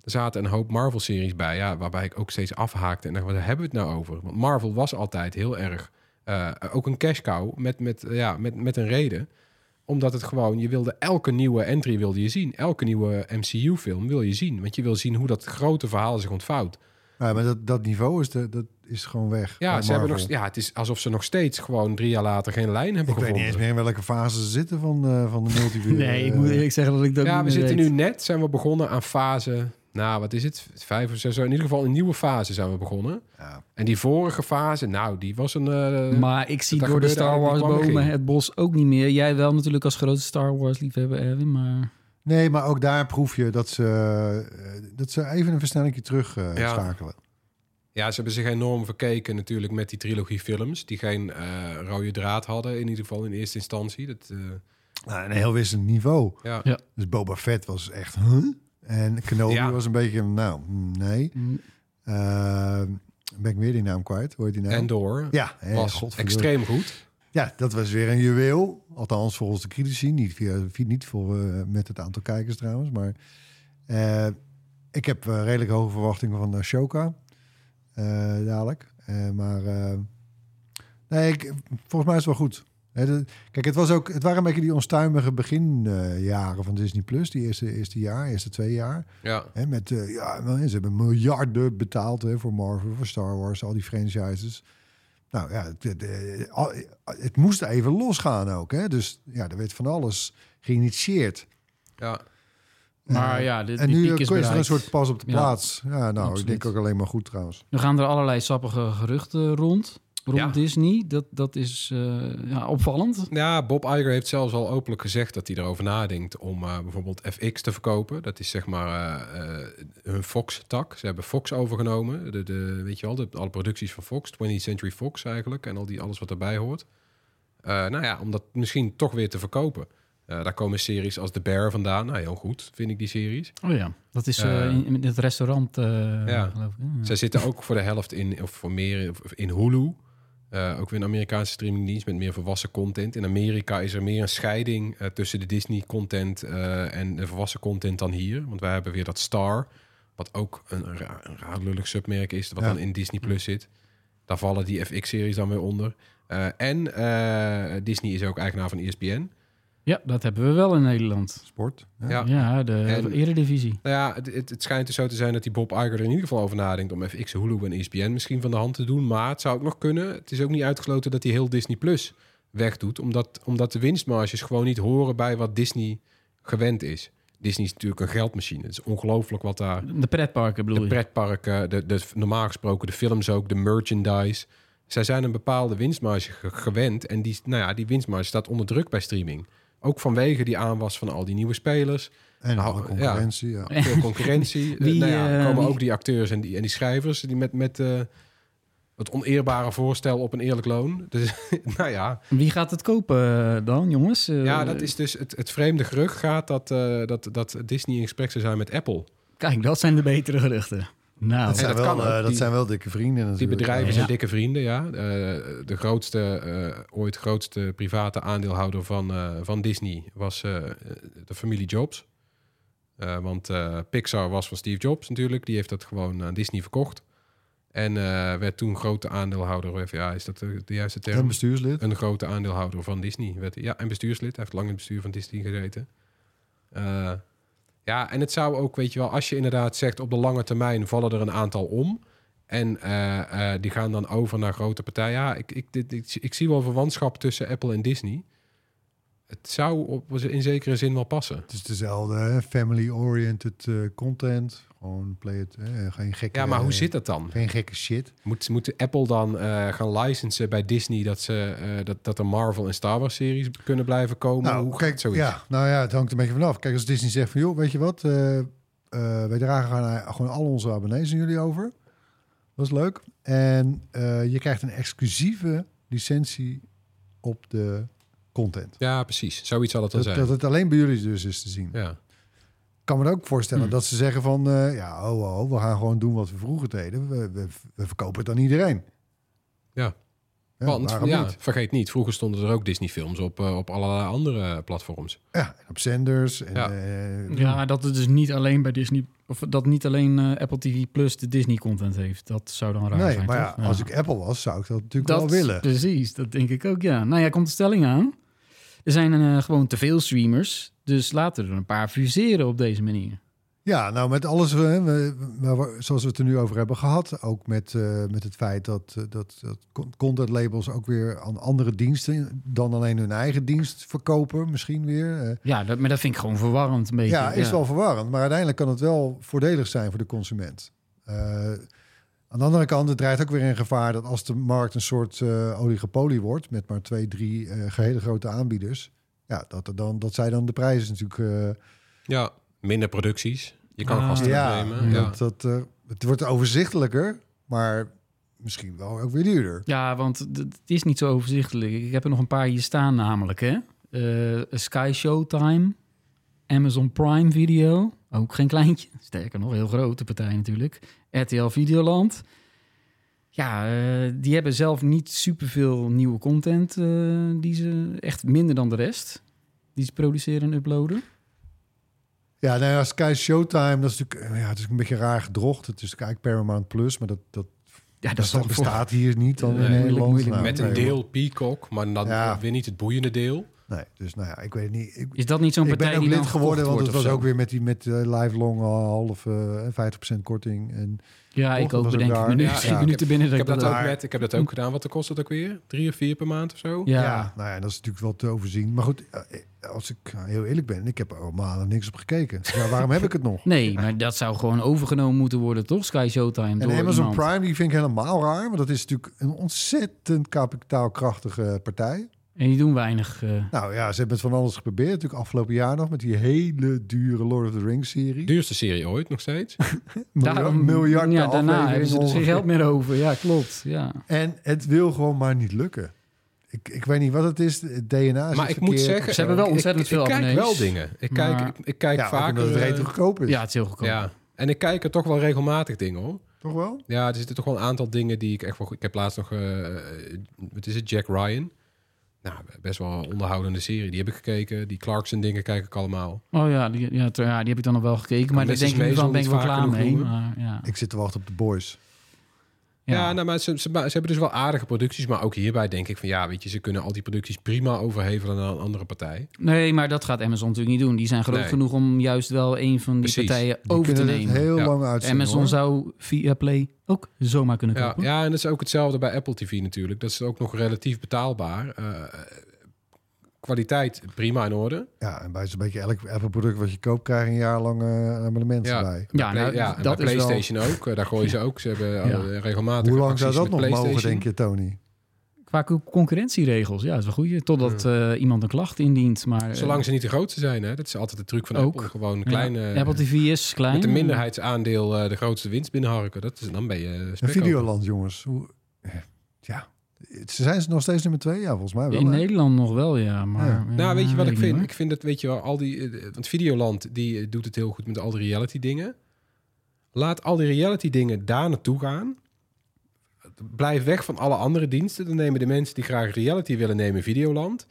Er zaten een hoop Marvel-series bij, ja, waarbij ik ook steeds afhaakte. En dacht, waar hebben we het nou over? Want Marvel was altijd heel erg... ook een cash cow met, met, ja, met, met een reden. Omdat het gewoon... Je wilde elke nieuwe entry wilde je zien. Elke nieuwe MCU-film wil je zien. Want je wil zien hoe dat grote verhaal zich ontvouwt. Ja, maar dat, dat niveau is, de, dat is gewoon weg. Ja, ze hebben nog, ja, het is alsof ze nog steeds gewoon drie jaar later geen lijn hebben Ik weet niet gevonden. eens meer in welke fase ze zitten van, eh, van de multiverse. Nee, ik moet eerlijk zeggen dat ik dat Ja, niet we zitten weet. nu net, zijn we begonnen aan fase... Nou, wat is het? Vijf of zes? In ieder geval een nieuwe fase zijn we begonnen. Ja. En die vorige fase, nou, die was een... eh, Maar ik zie door de Star Wars bomen het bos ook niet meer. Jij wel natuurlijk als grote Star Wars liefhebber, Erwin, maar... Nee, maar ook daar proef je dat ze, eh, dat ze even een versnellingje terug eh, Ja. schakelen. Ja, ze hebben zich enorm verkeken natuurlijk met die trilogie films... die geen eh, rode draad hadden, in ieder geval in eerste instantie. Dat, eh, Nou, een heel wisselend niveau. ja. Ja. Dus Boba Fett was echt... Huh? En Kenobi Ja. was een beetje... Nou, nee. Mm, Eh, ben ik weer die naam kwijt. Hoe heet die nou? Endor Ja, was extreem goed. Ja, dat was weer een juweel. Althans, volgens de critici. Niet, via, niet voor, eh, met het aantal kijkers trouwens. Maar eh, ik heb eh, redelijk hoge verwachtingen van Ashoka. eh dadelijk. Eh, maar eh, nee, ik, volgens mij is het wel goed. Kijk, het, was ook, het waren een beetje die onstuimige beginjaren van Disney+. Plus. Die eerste, eerste jaar, eerste twee jaar. Ja, Hè, met, eh, ja, ze hebben miljarden betaald hè, voor Marvel, voor Star Wars, al die franchises. Nou ja, het, het, eh, het moest even losgaan ook. Hè? Dus ja, er werd van alles geïnitieerd. ja. Maar Eh, ja, de, en nu is er een soort pas op de plaats. Ja, nou, ik denk ook alleen maar goed trouwens. Nu gaan er allerlei sappige geruchten rond, rond Ja. Disney. Dat, dat is eh, ja, opvallend. Ja, Bob Iger heeft zelfs al openlijk gezegd dat hij erover nadenkt om eh, bijvoorbeeld FX te verkopen. Dat is zeg maar eh, hun Fox-tak. Ze hebben Fox overgenomen. De, de, weet je wel, de, alle producties van Fox, 20th Century Fox eigenlijk. En al die, alles wat erbij hoort. Nou ja, om dat misschien toch weer te verkopen. Daar komen series als The Bear vandaan. Nou, heel goed, vind ik die series. Oh ja, dat is in, in het restaurant, Ja. geloof ik. Ja. Zij zitten ook voor de helft in, of voor meer in Hulu. Eh, ook weer een Amerikaanse streamingdienst met meer volwassen content. In Amerika is er meer een scheiding eh, tussen de Disney-content eh, en de volwassen content dan hier. Want wij hebben weer dat Star, wat ook een, raar, een raar lullig submerk is, wat Ja. dan in Disney Plus zit. Daar vallen die FX-series dan weer onder. En Disney is ook eigenaar van ESPN. Ja, dat hebben we wel in Nederland. Sport. Ja. Ja. Ja, de En- Eredivisie. Nou ja, het, het, het schijnt dus zo te zijn dat die Bob Iger er in ieder geval over nadenkt om FX, Hulu en ESPN misschien van de hand te doen. Maar het zou ook nog kunnen. Het is ook niet uitgesloten dat hij heel Disney Plus wegdoet, omdat, omdat de winstmarges gewoon niet horen bij wat Disney gewend is. Disney is natuurlijk een geldmachine. Het is ongelooflijk wat daar... De pretparken bedoel De je? pretparken, de, de, normaal gesproken de films ook, de merchandise. Zij zijn een bepaalde winstmarge ge- gewend. En die, nou ja, die winstmarge staat onder druk bij streaming. Ook vanwege die aanwas van al die nieuwe spelers. En Nou, alle concurrentie. Ja. Veel concurrentie. Wie, nou ja, komen wie- ook die acteurs en die, en die schrijvers die met, met eh, het oneerbare voorstel op een eerlijk loon. Dus nou ja, Wie gaat het kopen eh, dan, jongens? Eh, ja dat is dus het, het vreemde gerucht gaat dat, eh, dat, dat Disney in gesprek zou zijn met Apple. Kijk, dat zijn de betere geruchten. Nou, Dat, zijn, dat wel, eh, dat Die- zijn wel dikke vrienden Die bedrijven Ja. zijn dikke vrienden, ja. Eh, de grootste, eh, ooit grootste private aandeelhouder van, eh, van Disney was eh, de familie Jobs. Eh, want eh, Pixar was van Steve Jobs natuurlijk. Die heeft dat gewoon aan Disney verkocht. En eh, werd toen grote aandeelhouder. of Ja, is dat de, de juiste term? En bestuurslid. Een grote aandeelhouder van Disney. Werd, ja, en bestuurslid. Hij heeft lang in het bestuur van Disney gezeten. Ja, en het zou ook, weet je wel, als je inderdaad zegt op de lange termijn vallen er een aantal om. En eh, eh, die gaan dan over naar grote partijen. Ja, ik, ik, ik, zie wel verwantschap tussen Apple en Disney. Het zou op, in zekere zin wel passen. Het is dezelfde family-oriented eh, content. Gewoon play it. geen gekke... Ja, maar hoe zit dat dan? Geen gekke shit. Moet, moet Apple dan eh, gaan licensen bij Disney dat, ze, eh, dat, dat er Marvel en Star Wars series kunnen blijven komen? Nou, hoe kijk, zoiets? ja, nou ja, het hangt een beetje vanaf. Kijk, als Disney zegt van, joh, weet je wat? eh, wij dragen gewoon, gewoon al onze abonnees aan jullie over. Dat is leuk. En je krijgt een exclusieve licentie op de content. Ja, precies. Zoiets zal het dan Dat, zijn. dat het alleen bij jullie dus is te zien. Ja. Ik kan me ook voorstellen Hm. dat ze zeggen van... eh, ja, oh, oh, we gaan gewoon doen wat we vroeger deden. We, we, we verkopen het aan iedereen. Ja. Ja, Want ja, niet? vergeet niet, vroeger stonden er ook Disney-films op, eh, op allerlei andere platforms. Ja, en op zenders. En, Ja. eh, Ja, dat het dus niet alleen bij Disney... Of dat niet alleen Apple TV Plus de Disney-content heeft. Dat zou dan raar nee, zijn, maar ja, als ik Apple was, zou ik dat natuurlijk dat, wel willen. Precies, dat denk ik ook, ja. Nou ja, komt de stelling aan. Er zijn eh, gewoon te veel streamers. Dus laten we er een paar fuseren op deze manier. Ja, nou met alles eh, we, we- we- zoals we het er nu over hebben gehad. Ook met, eh, met het feit dat, dat, dat con- content labels ook weer aan andere diensten dan alleen hun eigen dienst verkopen. Misschien weer. Ja, dat, maar dat vind ik gewoon verwarrend een beetje. ja, is wel verwarrend. Maar uiteindelijk kan het wel voordelig zijn voor de consument. Eh, aan de andere kant, het dreigt ook weer in gevaar dat als de markt een soort eh oligopolie wordt met maar twee, drie eh hele grote aanbieders. Ja, dat, er dan, dat zij dan de prijzen natuurlijk eh, Ja, minder producties. Je kan Ah, gasten ja, opnemen. Ja. Dat, dat, eh, het wordt overzichtelijker, maar misschien wel ook weer duurder. Ja, want het is niet zo overzichtelijk. Ik heb er nog een paar hier staan namelijk, hè. Eh, Sky Showtime, Amazon Prime Video, ook geen kleintje. Sterker nog, heel grote partij natuurlijk. RTL Videoland. Ja, eh, die hebben zelf niet superveel nieuwe content. eh, die ze echt minder dan de rest. Die ze produceren en uploaden. Ja, nou ja, Sky Showtime, dat is natuurlijk eh, ja, het is een beetje raar gedrocht. Het is eigenlijk Paramount Plus, maar dat, dat, Ja, dat, voor- bestaat hier niet dan Nee, in moeilijk, Nederland. moeilijk. Nou, Met een deel Peacock, maar dan Ja. weer niet het boeiende deel. Nee, dus nou ja, ik weet het niet. Ik, Is dat niet zo'n ik partij ben ook die lid geworden, want het was ook weer met die met uh, lifelong uh, half uh, 50% korting. En Ja, ik ook bedenk ik me nu. Ja, minuten binnen dat Ik ik heb dat, dat ook net, ik heb dat ook gedaan. Wat kost dat ook weer? Drie of vier per maand of zo? ja. Ja, nou ja, dat is natuurlijk wel te overzien. Maar goed, eh, als ik heel eerlijk ben, ik heb er al maanden niks op gekeken. Ja, waarom heb ik het nog? Nee, maar dat zou gewoon overgenomen moeten worden, toch? Sky Showtime. En door Amazon iemand. Prime, die vind ik helemaal raar. Want dat is natuurlijk een ontzettend kapitaalkrachtige partij. En die doen weinig. eh, Nou ja, ze hebben het van alles geprobeerd. Natuurlijk afgelopen jaar nog met die hele dure Lord of the Rings serie. Duurste serie ooit nog steeds. Miljard, daarom- miljarden Ja, daarna hebben ze er geen geld meer over. Ja, klopt. Ja. En het wil gewoon maar niet lukken. Ik, ik weet niet wat het is. Het DNA is maar het ik moet zeggen, Ze hebben wel ik- ontzettend ik, veel ik kijk abonnees. wel dingen. Ik kijk, ik, ik kijk ja, vaker. omdat het eh, rete goedkoop is. ja, het is heel goedkoop. ja. En ik kijk er toch wel regelmatig dingen hoor. Toch wel? Ja, er zitten toch wel een aantal dingen die ik echt wel. Ik heb laatst nog. eh wat is het? Jack Ryan. Nou, best wel een onderhoudende serie. Die heb ik gekeken. Die Clarkson dingen kijk ik allemaal. Oh ja die, ja, ter- ja, die heb ik dan nog wel gekeken. Maar daar denk ik Maisel ben ik wel klaar mee. Maar, ja. Ik zit te wachten op de boys. Ja, nou, maar ze, ze, ze hebben dus wel aardige producties. Maar ook hierbij denk ik van ja, weet je, ze kunnen al die producties prima overhevelen naar een andere partij. Nee, maar dat gaat Amazon natuurlijk niet doen. Die zijn groot Nee. genoeg om juist wel een van die Precies. partijen Die over te nemen. heel Ja. lang. Amazon hoor. zou via Play ook zomaar kunnen Ja, kopen. ja, en dat is ook hetzelfde bij Apple TV natuurlijk. Dat is ook nog relatief betaalbaar. Eh, kwaliteit prima in orde. Ja, en bij zo'n beetje elk Apple-product wat je koopt, krijg je een jaar lang eh, abonnement Ja. erbij. Bij Ja, nou, ja, en dat bij is wel- PlayStation ook. Eh, daar gooien ze ook. Ze hebben eh, Ja. regelmatig Hoe lang zou dat nog mogen, PlayStation. denk je, Tony? Qua co- concurrentieregels, ja, dat is wel goed. Totdat eh, iemand een klacht indient. Maar, eh, Zolang ze niet de grootste zijn, hè? dat is altijd de truc van Ook. Apple. Gewoon kleine... Apple TV is klein. met een minderheidsaandeel eh, de grootste winst binnenharken. Dat is, dan ben je Een. Videoland, jongens. Hoe, ja, zijn ze nog steeds nummer twee? Ja, volgens mij wel. In hè? Nederland nog wel, ja. Maar, Ja. eh, Nou, weet je wat ik vind? Ik vind dat, weet je wel, al die... eh, Want Videoland, die eh, doet het heel goed met al die reality dingen. Laat al die reality dingen daar naartoe gaan. Blijf weg van alle andere diensten. Dan nemen de mensen die graag reality willen nemen Videoland.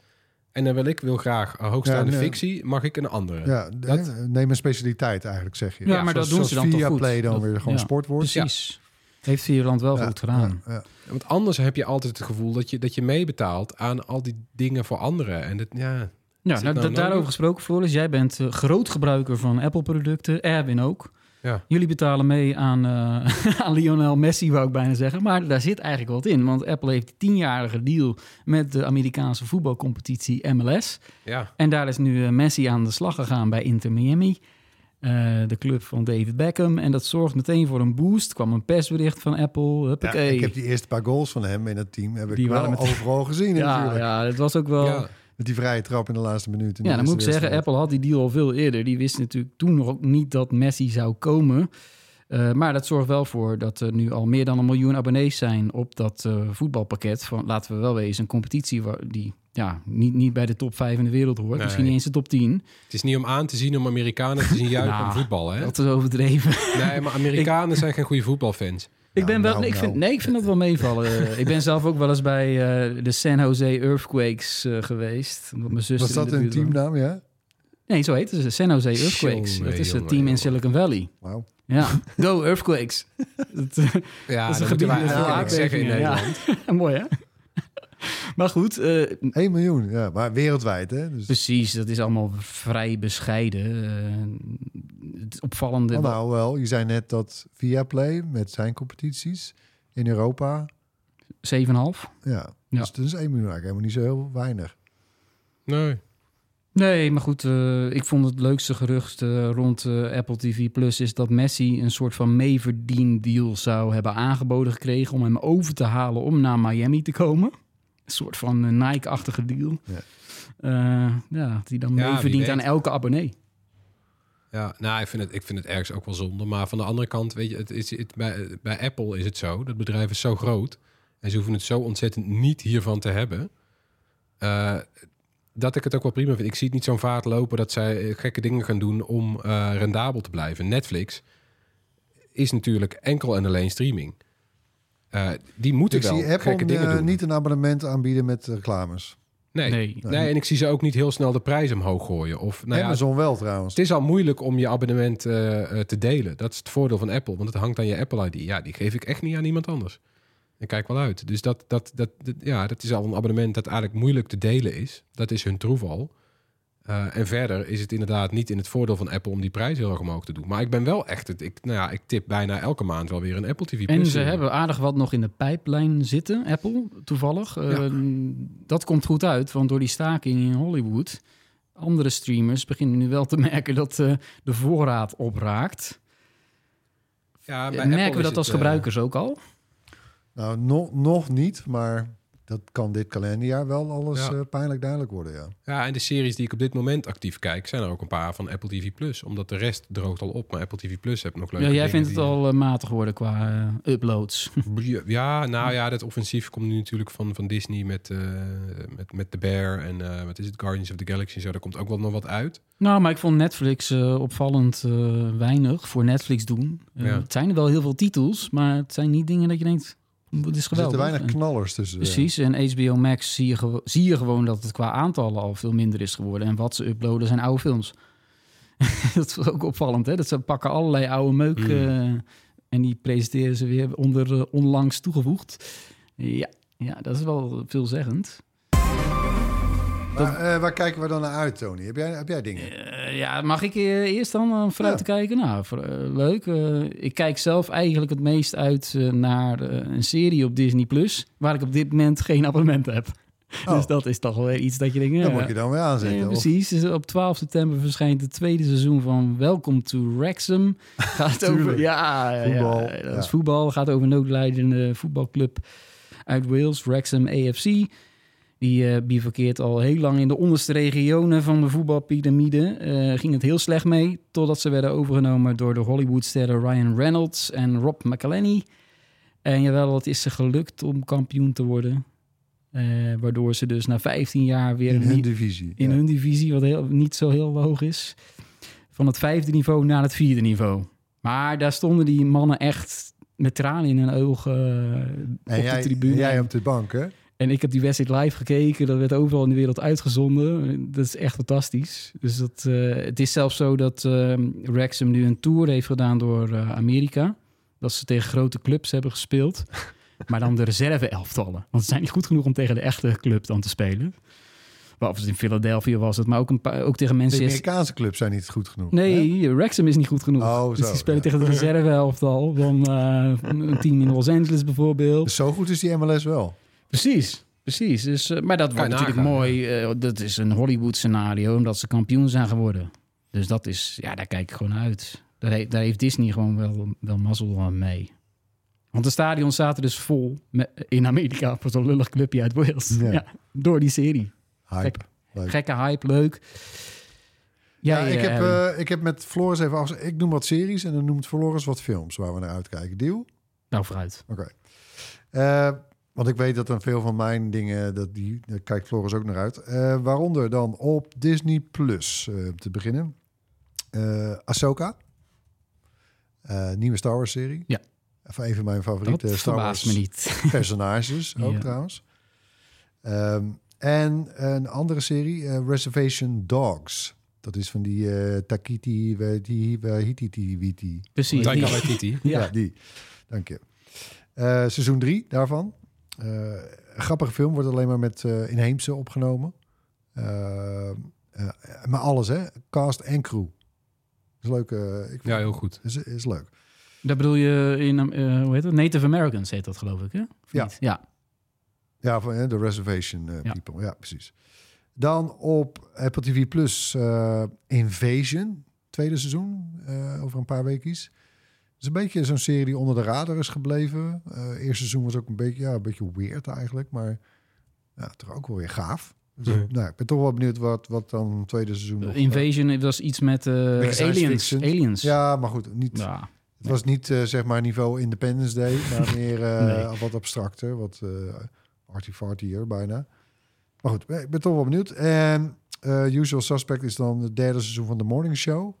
En dan wil ik wil graag hoogstaande Ja, nee. fictie, mag ik een andere. Ja, Dat- hè, neem een specialiteit eigenlijk, zeg je. Ja, maar dat doen ze dan toch goed. Play dan Dat- weer gewoon ja, sport wordt. Precies. Heeft Vierland wel Ja, goed gedaan. ja, ja. Want anders heb je altijd het gevoel dat je, dat je meebetaalt aan al die dingen voor anderen. En dat, ja, Ja, nou, nou daarover gesproken, Floris. Jij bent eh, groot gebruiker van Apple-producten. Erwin ook. Ja. Jullie betalen mee aan, eh, aan Lionel Messi, wou ik bijna zeggen. Maar daar zit eigenlijk wat in. Want Apple heeft een tienjarige deal met de Amerikaanse voetbalcompetitie MLS. ja. En daar is nu eh, Messi aan de slag gegaan bij Inter Miami. Eh, de club van David Beckham. En dat zorgt meteen voor een boost. kwam een persbericht van Apple. Ja, ik heb die eerste paar goals van hem in het team heb ik Die wel met- overal gezien ja, natuurlijk. ja, het was ook wel... ja. Met die vrije trap in de laatste minuut. in de Ja, dan moet ik zeggen, wedstrijd. Apple had die deal al veel eerder. Die wist natuurlijk toen nog ook niet dat Messi zou komen. Eh, maar dat zorgt wel voor dat er nu al meer dan een miljoen abonnees zijn op dat eh, voetbalpakket. Van, laten we wel wezen, een competitie waar, die ja, niet, niet bij de top 5 in de wereld hoort. Nee. Misschien niet eens de top 10. Het is niet om aan te zien om Amerikanen te zien juichen Nou, om voetbal. Hè? Dat is overdreven. Nee, maar Amerikanen zijn geen goede voetbalfans. Ik ben wel, nou, nee, ik vind, nou. nee, ik vind dat wel meevallen. Ik ben zelf ook wel eens bij eh, de San Jose Earthquakes eh, geweest. Omdat mijn zuster Was dat in de een teamnaam, ja? Nee, zo heet het. De San Jose Earthquakes. Jongen, dat is het jongen, team in. Silicon Valley. Wauw. Ja, go Earthquakes. dat, Ja, dat is een dat gebied in. Nederland. Ja. Mooi, hè? Maar goed, eh, 1 miljoen, ja. Maar wereldwijd, hè? Dus, precies. Dat is allemaal vrij bescheiden. Eh, het opvallende... oh, nou wel, je zei net dat Viaplay met zijn competities in Europa... 7,5. Ja, Ja. dus dat is 1 miljoen eigenlijk helemaal niet zo heel weinig. Nee. Nee, maar goed, eh, ik vond het leukste gerucht eh, rond Apple TV Plus is dat Messi een soort van meeverdiendeal zou hebben aangeboden gekregen om hem over te halen om naar Miami te komen. Een soort van eh, Nike-achtige deal. Ja. Eh, ja, die dan Ja, mee verdient aan elke abonnee. Ja, nou, ik vind, het, ik vind het ergens ook wel zonde. Maar van de andere kant, weet je, het is, het, bij, bij Apple is het zo. Dat bedrijf is zo groot. En ze hoeven het zo ontzettend niet hiervan te hebben. eh, dat ik het ook wel prima vind. Ik zie het niet zo'n vaart lopen dat zij gekke dingen gaan doen om eh, rendabel te blijven. Netflix is natuurlijk enkel en alleen streaming. Eh, die moeten Ik wel zie Apple gekke dingen eh, doen. niet een abonnement aanbieden met reclames. nee. Nee. Nee. en ik zie ze ook niet heel snel de prijs omhoog gooien. Of, nou ja, Amazon wel trouwens. Het is al moeilijk om je abonnement eh, eh, te delen. Dat is het voordeel van Apple, want het hangt aan je Apple ID. Ja, die geef ik echt niet aan iemand anders. En kijk wel uit. Dus dat, dat, dat, dat- ja, dat is al een abonnement dat eigenlijk moeilijk te delen is. Dat is hun troef al. Eh, en verder is het inderdaad niet in het voordeel van Apple om die prijs heel erg omhoog te doen. Maar ik ben wel echt, het, ik, nou ja, ik tip bijna elke maand wel weer een Apple TV En Plus. ze hebben aardig wat nog in de pijplijn zitten, Apple, toevallig. Eh, dat komt goed uit, want door die staking in Hollywood... andere streamers beginnen nu wel te merken dat eh, de voorraad opraakt. Ja, bij Merken Apple we dat als het, gebruikers ook al? Nou, nog, nog niet, maar dat kan dit kalenderjaar wel alles Ja. eh, pijnlijk duidelijk worden, ja. Ja, en de series die ik op dit moment actief kijk, zijn er ook een paar van Apple TV Plus. Omdat de rest droogt al op, maar Apple TV Plus heb nog leuke Ja, jij vindt het die- al eh, matig worden qua eh, uploads. Ja, nou ja, dat offensief komt nu natuurlijk van, van Disney met, eh, met, met The Bear en eh, wat is het, Guardians of the Galaxy. en Zo, daar komt ook wel nog wat uit. nou, maar ik vond Netflix eh, opvallend eh, weinig voor Netflix doen. Ja. Het zijn er wel heel veel titels, maar het zijn niet dingen dat je denkt... Dit is Er geweldig. zitten weinig knallers tussen. ja. Precies, en HBO Max zie je, zie je gewoon dat het qua aantallen al veel minder is geworden. En wat ze uploaden zijn oude films. dat is ook opvallend, hè? Dat ze pakken allerlei oude meuk Mm. eh, en die presenteren ze weer onder eh, onlangs toegevoegd. Ja, ja, dat is wel veelzeggend. Maar, eh, waar kijken we dan naar uit, Tony? Heb jij, heb jij dingen? Eh, ja, mag ik eh, eerst dan eh, vooruit Ja. te kijken? Nou, voor- leuk. Ik kijk zelf eigenlijk het meest uit naar een serie op Disney Plus, waar ik op dit moment geen abonnement heb. Oh. Dus dat is toch wel iets dat je denkt. Dat ja, moet je dan weer aanzetten. Ja, precies. Dus op 12 september verschijnt het tweede seizoen van Welcome to Wrexham. Gaat over, ja, Voetbal, ja, dat is ja. voetbal. Gaat over een noodlijdende voetbalclub uit Wales, Wrexham AFC. Die bivakkeert al heel lang in de onderste regionen van de voetbalpyramide. Eh, ging het heel slecht mee, totdat ze werden overgenomen door de Hollywoodsterren Ryan Reynolds en Rob McElhenney. En jawel, het is ze gelukt om kampioen te worden. Eh, waardoor ze dus na 15 jaar weer in hun divisie. in ja. hun divisie, wat heel, niet zo heel hoog is, van het vijfde niveau naar het vierde niveau. Maar daar stonden die mannen echt met tranen in hun ogen En op jij, de tribune. en jij op de bank, hè? En ik heb die wedstrijd live gekeken. Dat werd overal in de wereld uitgezonden. Dat is echt fantastisch. Dus dat, eh, het is zelfs zo dat eh Wrexham nu een tour heeft gedaan door eh, Amerika. Dat ze tegen grote clubs hebben gespeeld. maar dan de reserve-elftallen. Want ze zijn niet goed genoeg om tegen de echte club dan te spelen. Behalve in Philadelphia was het. Maar ook, een paar, ook tegen De Manchester... Amerikaanse clubs zijn niet goed genoeg. hè? Nee, Wrexham is niet goed genoeg. Oh, dus zo, die spelen ja. tegen de reserve-elftal van eh, een team in Los Angeles bijvoorbeeld. Dus zo goed is die MLS wel. Precies, precies. Dus, eh, maar dat wordt natuurlijk nagaan, mooi. eh, dat is een Hollywood-scenario, omdat ze kampioen zijn geworden. Dus dat is, ja, daar kijk ik gewoon uit. Daar, he- daar heeft Disney gewoon wel, wel mazzel aan mee. Want de stadions zaten dus vol met, in Amerika voor zo'n lullig clubje uit Wales. Ja. Ja. door die serie. Hype. Gekke hype, leuk. Ja, ik, eh, heb, ik heb met Floris even af. Ik noem wat series en dan noemt Floris wat films waar we naar uitkijken. Deal? nou, vooruit. Oké. Want ik weet dat dan veel van mijn dingen, dat die, daar kijkt Floris ook naar uit. Eh, waaronder dan op Disney Plus eh, te beginnen. Eh Ahsoka. Eh, nieuwe Star Wars serie. Ja. Van een van mijn favoriete Dat Star verbaast Wars me niet. personages ook Ja. trouwens. Ehm, en een andere serie, Reservation Dogs. Dat is van die eh Takiti Wahititi Witi. Precies. Taika die- Waititi. Ja, Ja. die. Dank je. Eh, seizoen 3 daarvan. Eh, een grappige film, wordt alleen maar met eh, inheemse opgenomen. Eh, eh, maar alles, hè? Cast en crew. Is leuk. eh, ik vind- Ja, heel goed. Is, is leuk. Dat bedoel je in, eh, hoe heet het? Native Americans heet dat geloof ik, hè? Of Ja. niet? Ja. Ja, van de Reservation. People. Ja, precies. Dan op Apple TV Plus eh, Invasion, tweede seizoen, eh, over een paar weekjes. Is een beetje zo'n serie die onder de radar is gebleven. Eh eerste seizoen was ook een beetje, ja, een beetje weird eigenlijk, maar ja, toch ook wel weer gaaf. Dus, Ja. nou, ik ben toch wel benieuwd wat, wat dan het tweede seizoen nog... Invasion was iets met eh, aliens. aliens. Ja, maar goed, niet, Ja. het was niet eh, zeg maar niveau Independence Day, maar meer eh, Nee. wat abstracter, wat uh, arty-fartier bijna. Maar goed, ik ben toch wel benieuwd. En eh, Usual Suspect is dan het derde seizoen van The Morning Show.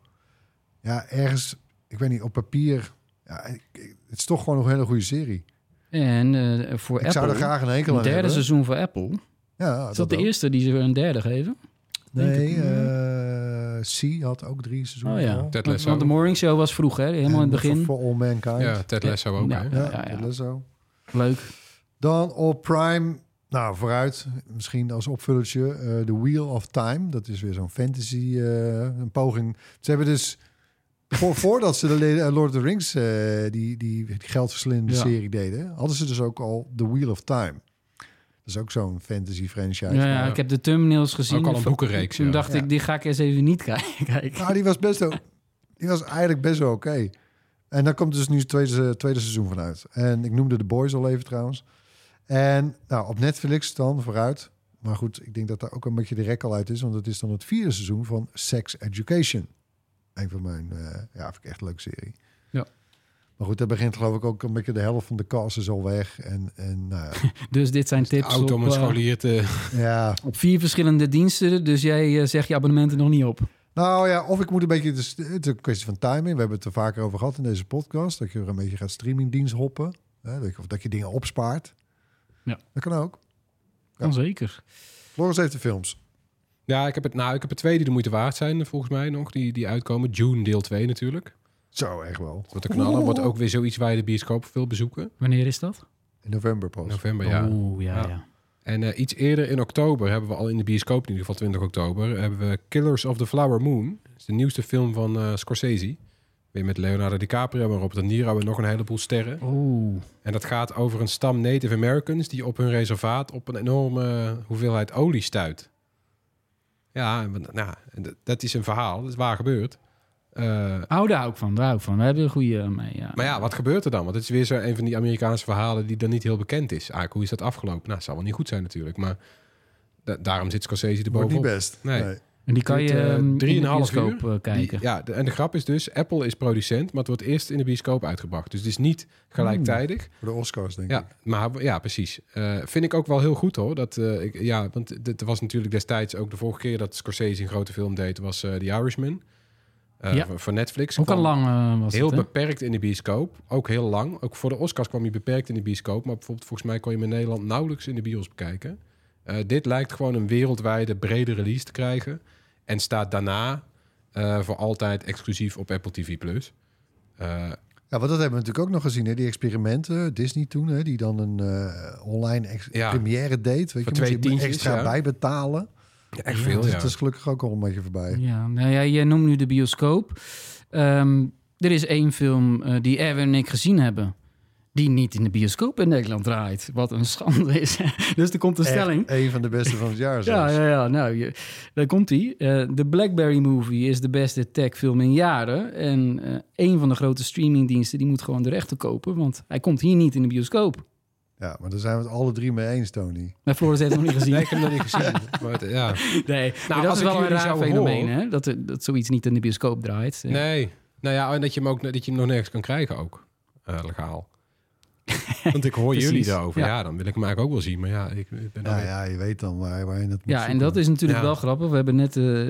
Ja, ergens, ik weet niet, op papier... Ja, ik- ik- het is toch gewoon nog een hele goede serie. En eh, voor Ik Apple, zou er graag een hekel een derde hebben. seizoen voor Apple. Ja, Is dat de ook. eerste die ze een derde geven? Nee, eh C had ook drie seizoenen. Oh ja. Ted Want, Lasso. want de Morning Show was vroeg, hè? Helemaal in het begin. For, for All Mankind. Ja, Ted Lasso ook. Ja. hè? Ja, Ja, ja. Ted Lasso. Leuk. Dan op Prime, nou vooruit, misschien als opvullertje, eh The Wheel of Time. Dat is weer zo'n fantasy, eh, een poging. Ze hebben dus, voor, voordat ze de eh, Lord of the Rings, eh, die, die, die geldverslindende Ja. serie deden, hadden ze dus ook al The Wheel of Time. Dat is ook zo'n fantasy franchise. Ja, ik heb de thumbnails gezien. Ook al een Van- boekenreeks, Toen ja. dacht Ja. ik, die ga ik eens even niet kijken. Nou, die was best wel, die was eigenlijk best wel oké. En daar komt dus nu het tweede, tweede seizoen van uit. En ik noemde The Boys al even trouwens. En nou, op Netflix dan vooruit. Maar goed, ik denk dat daar ook een beetje de rek al uit is. Want het is dan het vierde seizoen van Sex Education. Een van mijn, eh, ja, vind ik echt een leuke serie. Ja. Maar goed, daar begint geloof ik ook een beetje de helft van de cast is al weg. En, en nou ja, Dus dit zijn tips Oud om op, een eh, scholier te... ja. op vier verschillende diensten. Dus jij eh, zegt je abonnementen nog niet op. Nou ja, of ik moet een beetje... Het is, het is een kwestie van timing. We hebben het er vaker over gehad in deze podcast. Dat je er een beetje gaat streamingdienst hoppen. Hè, dat je- of dat je dingen opspaart. Ja. Dat kan ook. Dan zeker. Floris heeft de films. Ja, ik heb, het, nou, ik heb er twee die de moeite waard zijn, volgens mij nog, die, die uitkomen. June deel 2 natuurlijk. Zo, echt wel. Wordt een knallen. Wordt ook weer zoiets waar je de bioscoop wil bezoeken. Wanneer is dat? In november pas. November, ja. Oeh, ja, Ja. ja. En eh, iets eerder in oktober hebben we al in de bioscoop, in ieder geval 20 oktober, hebben we Killers of the Flower Moon. Dat is de nieuwste film van eh, Scorsese. Weer met Leonardo DiCaprio, maar Robert De Niro en nog een heleboel sterren. Oeh. En dat gaat over een stam Native Americans die op hun reservaat op een enorme hoeveelheid olie stuit. Ja, nou, dat- is een verhaal, dat is waar gebeurd. Eh, Oh, daar hou ik van, daar hou ik van. We hebben een goede eh, mee, ja. maar ja, wat gebeurt er dan? Want het is weer zo een van die Amerikaanse verhalen die dan niet heel bekend is. Eigenlijk, hoe is dat afgelopen? Nou, het zal wel niet goed zijn natuurlijk, maar da- daarom zit Scorsese er Wordt niet bovenop. best. Nee. En die kan je eh, ehm, in de drieënhalf bioscoop uur. eh, kijken. Die- ja, de- en de grap is dus, Apple is producent, maar het wordt eerst in de bioscoop uitgebracht. Dus het is niet gelijktijdig. Voor de Oscars, denk Ja, ik. maar ja, precies. Eh, vind ik ook wel heel goed hoor. Dat, eh, ik, ja, want dit was natuurlijk destijds ook de vorige keer dat Scorsese een grote film deed, was eh The Irishman. Eh, Ja. voor, Netflix. Ook al lang was Heel het, beperkt in de bioscoop. Ook heel lang. Ook voor de Oscars kwam hij beperkt in de bioscoop. Maar bijvoorbeeld volgens mij kon je hem in Nederland nauwelijks in de bios bekijken. Eh, dit lijkt gewoon een wereldwijde brede release te krijgen. En staat daarna eh, voor altijd exclusief op Apple TV+. Plus. Eh, Ja, want dat hebben we natuurlijk ook nog gezien. Hè? Die experimenten, Disney toen, hè? die dan een eh, online Ja. première deed. Weet Voor je, twee moet je tientjes, extra ja. bijbetalen. echt Ja, veel, dus ja. Het is gelukkig ook al een beetje voorbij. Ja, nou ja, je noemt nu de bioscoop. Ehm, er is één film eh, die Erwin en ik gezien hebben... die niet in de bioscoop in Nederland draait. Wat een schande is. dus er komt een stelling. Een van de beste van het jaar Ja, zelfs. ja, ja. Nou, je, daar komt hij. de Blackberry Movie is de beste techfilm in jaren. En eh een van de grote streamingdiensten die moet gewoon de rechten kopen. Want hij komt hier niet in de bioscoop. Ja, maar daar zijn we het alle drie mee eens, Tony. Maar Floris heeft het nog niet gezien. Nee, ik heb hem nog niet gezien. maar het- ja. Nee, maar dat is wel een raar fenomeen, hè? Dat, er- dat zoiets niet in de bioscoop draait. Nee. Nou ja, en dat je hem ook dat je hem nog nergens kan krijgen ook. eh, legaal. Want ik hoor jullie daarover. ja. Ja. dan wil ik hem eigenlijk ook wel zien. Maar ja, ik, ik ben Ja, weer- ja, je weet dan waar, waar je het moet Ja, en dat is natuurlijk Ja. wel grappig. We hebben net eh,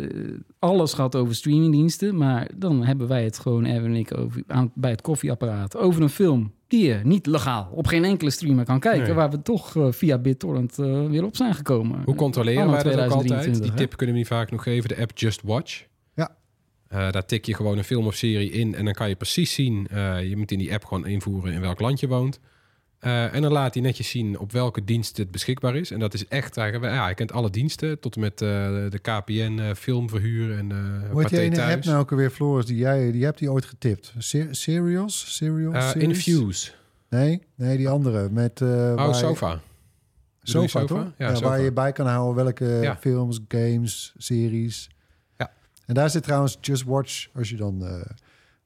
alles gehad over streamingdiensten. Maar dan hebben wij het gewoon, Erwin en ik, over, aan, bij het koffieapparaat... over een film die je niet legaal op geen enkele streamer kan kijken... Nee. waar we toch eh, via BitTorrent eh, weer op zijn gekomen. Hoe controleren wij dat ook altijd? 2023, Die hè? tip kunnen we niet vaak nog geven. De app Just Watch. Eh, daar tik je gewoon een film of serie in en dan kan je precies zien. eh, je moet in die app gewoon invoeren in welk land je woont. Eh, en dan laat hij netjes zien op welke dienst het beschikbaar is. En dat is echt eigenlijk, ja, je kent alle diensten tot en met de KPN filmverhuur en eh Hoe heet die ene app nou ook alweer, Floris, die jij die hebt die ooit getipt? Se- Serials? Serials? Infuse. Nee, nee, die andere. Met, Oh, Sofa. Sofa, Sofa? toch? Ja, Ja, Sofa. waar je bij kan houden welke Ja. films, games, series. En daar zit trouwens Just Watch, als je dan eh,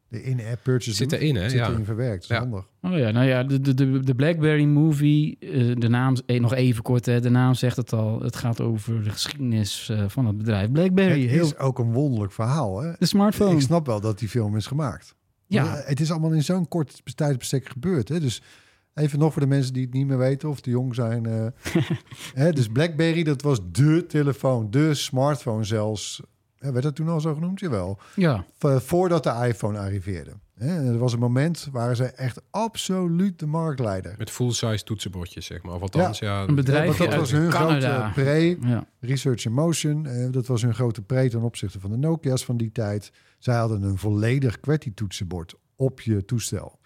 de in-app purchase Zit erin, hè? Zit Ja. erin verwerkt. Dat is Ja. handig. Oh ja, nou ja, de, de, de, Blackberry Movie, eh, de naam, eh, nog even kort, hè, de naam zegt het al. Het gaat over de geschiedenis eh, van het bedrijf Blackberry. Het Heel, is ook een wonderlijk verhaal. Hè? de smartphone. Ik snap wel dat die film is gemaakt. Ja. Maar, Het is allemaal in zo'n kort tijdsbestek gebeurd. Hè? Dus even nog voor de mensen die het niet meer weten of te jong zijn. eh, hè, dus BlackBerry, dat was de telefoon, de smartphone zelfs. Werd dat toen al zo genoemd? Jawel. ja, voordat de iPhone arriveerde. Hè? En Er was een moment waar ze echt absoluut de marktleider. Met full-size toetsenbordjes, zeg maar. Of althans, ja. een bedrijf Want dat was hun Canada. grote pre, Ja. Research in Motion. eh, dat was hun grote pre ten opzichte van de Nokia's van die tijd. Zij hadden een volledig QWERTY-toetsenbord op je toestel.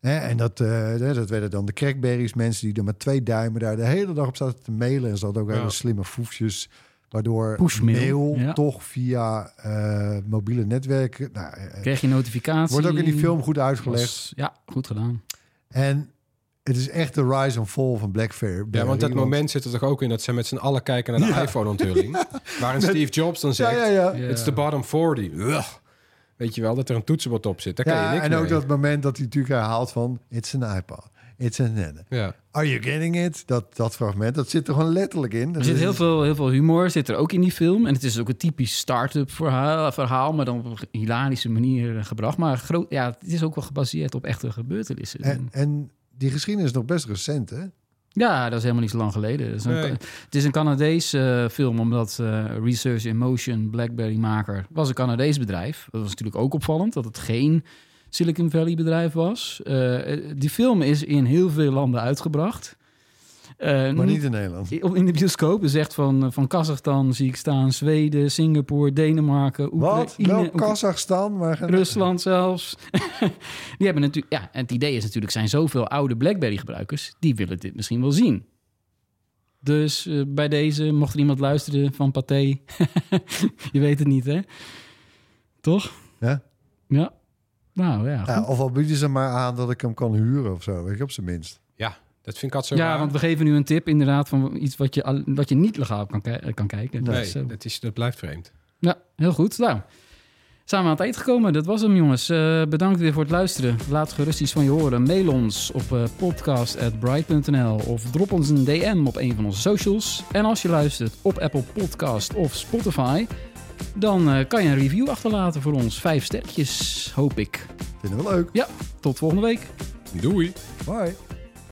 Hè, en dat, eh, dat werden dan de crackberries, mensen die er met twee duimen daar de hele dag op zaten te mailen. En ze hadden ook Ja. hele slimme foefjes, waardoor Pushmail, mail ja. toch via eh, mobiele netwerken... Nou, eh, Kreeg je notificatie. wordt ook in die film goed uitgelegd. Was- ja, goed gedaan. En het is echt de rise and fall van Blackberry. Ja, want dat moment zit er toch ook in dat ze met z'n allen kijken naar de iPhone-onthulling. Waarin Steve Jobs dan Ja, zegt, ja, ja. Ja. it's the bottom 40. Ugh. Weet je wel, dat er een toetsenbord op zit. Daar kan je Ja, niks en ook mee. dat moment dat hij natuurlijk herhaalt van... It's an iPad. It's an nenne. Ja. Are you getting it? Dat, dat fragment, dat zit er gewoon letterlijk in. Er zit heel veel, heel veel humor zit er ook in die film. En het is ook een typisch start-up verhaal, verhaal maar dan op een hilarische manier gebracht. Maar groot, ja, het is ook wel gebaseerd op echte gebeurtenissen. En, en die geschiedenis is nog best recent, hè? Ja, dat is helemaal niet zo lang geleden. Dat is een, Nee. Het is een Canadees eh, film, omdat eh, Research in Motion, Blackberry-maker, was een Canadees bedrijf. Dat was natuurlijk ook opvallend, dat het geen Silicon Valley bedrijf was. Eh, die film is in heel veel landen uitgebracht. Eh, Maar niet in Nederland. op- in de bioscoop is echt van, van Kazachstan zie ik staan, Zweden, Singapore, Denemarken, Wat? Oekraïne, Wel Kazachstan? Maar... Rusland zelfs. die hebben natuurlijk, ja, en het idee is natuurlijk, zijn zoveel oude BlackBerry-gebruikers, die willen dit misschien wel zien. Dus eh, bij deze, mocht er iemand luisteren van Pathé, je weet het niet, hè? Toch? Ja? Ja. Nou ja, of al bieden ze maar aan dat ik hem kan huren of zo, weet je, op zijn minst. ja, dat vind ik altijd zo Ja, raar. want we geven nu een tip inderdaad van iets wat je, al- wat je niet legaal kan, ki- kan kijken. Nee, Dus, eh, dat, is, dat blijft vreemd. Ja, heel goed. Nou, zijn we aan het eten gekomen. Dat was hem, jongens. Eh, bedankt weer voor het luisteren. Laat gerust iets van je horen. Mail ons op eh, podcast.bright.nl of drop ons een DM op een van onze socials. En als je luistert op Apple Podcast of Spotify, dan eh, kan je een review achterlaten voor ons. Vijf sterretjes, hoop ik. Vinden we leuk. Tot volgende week. Doei! Bye.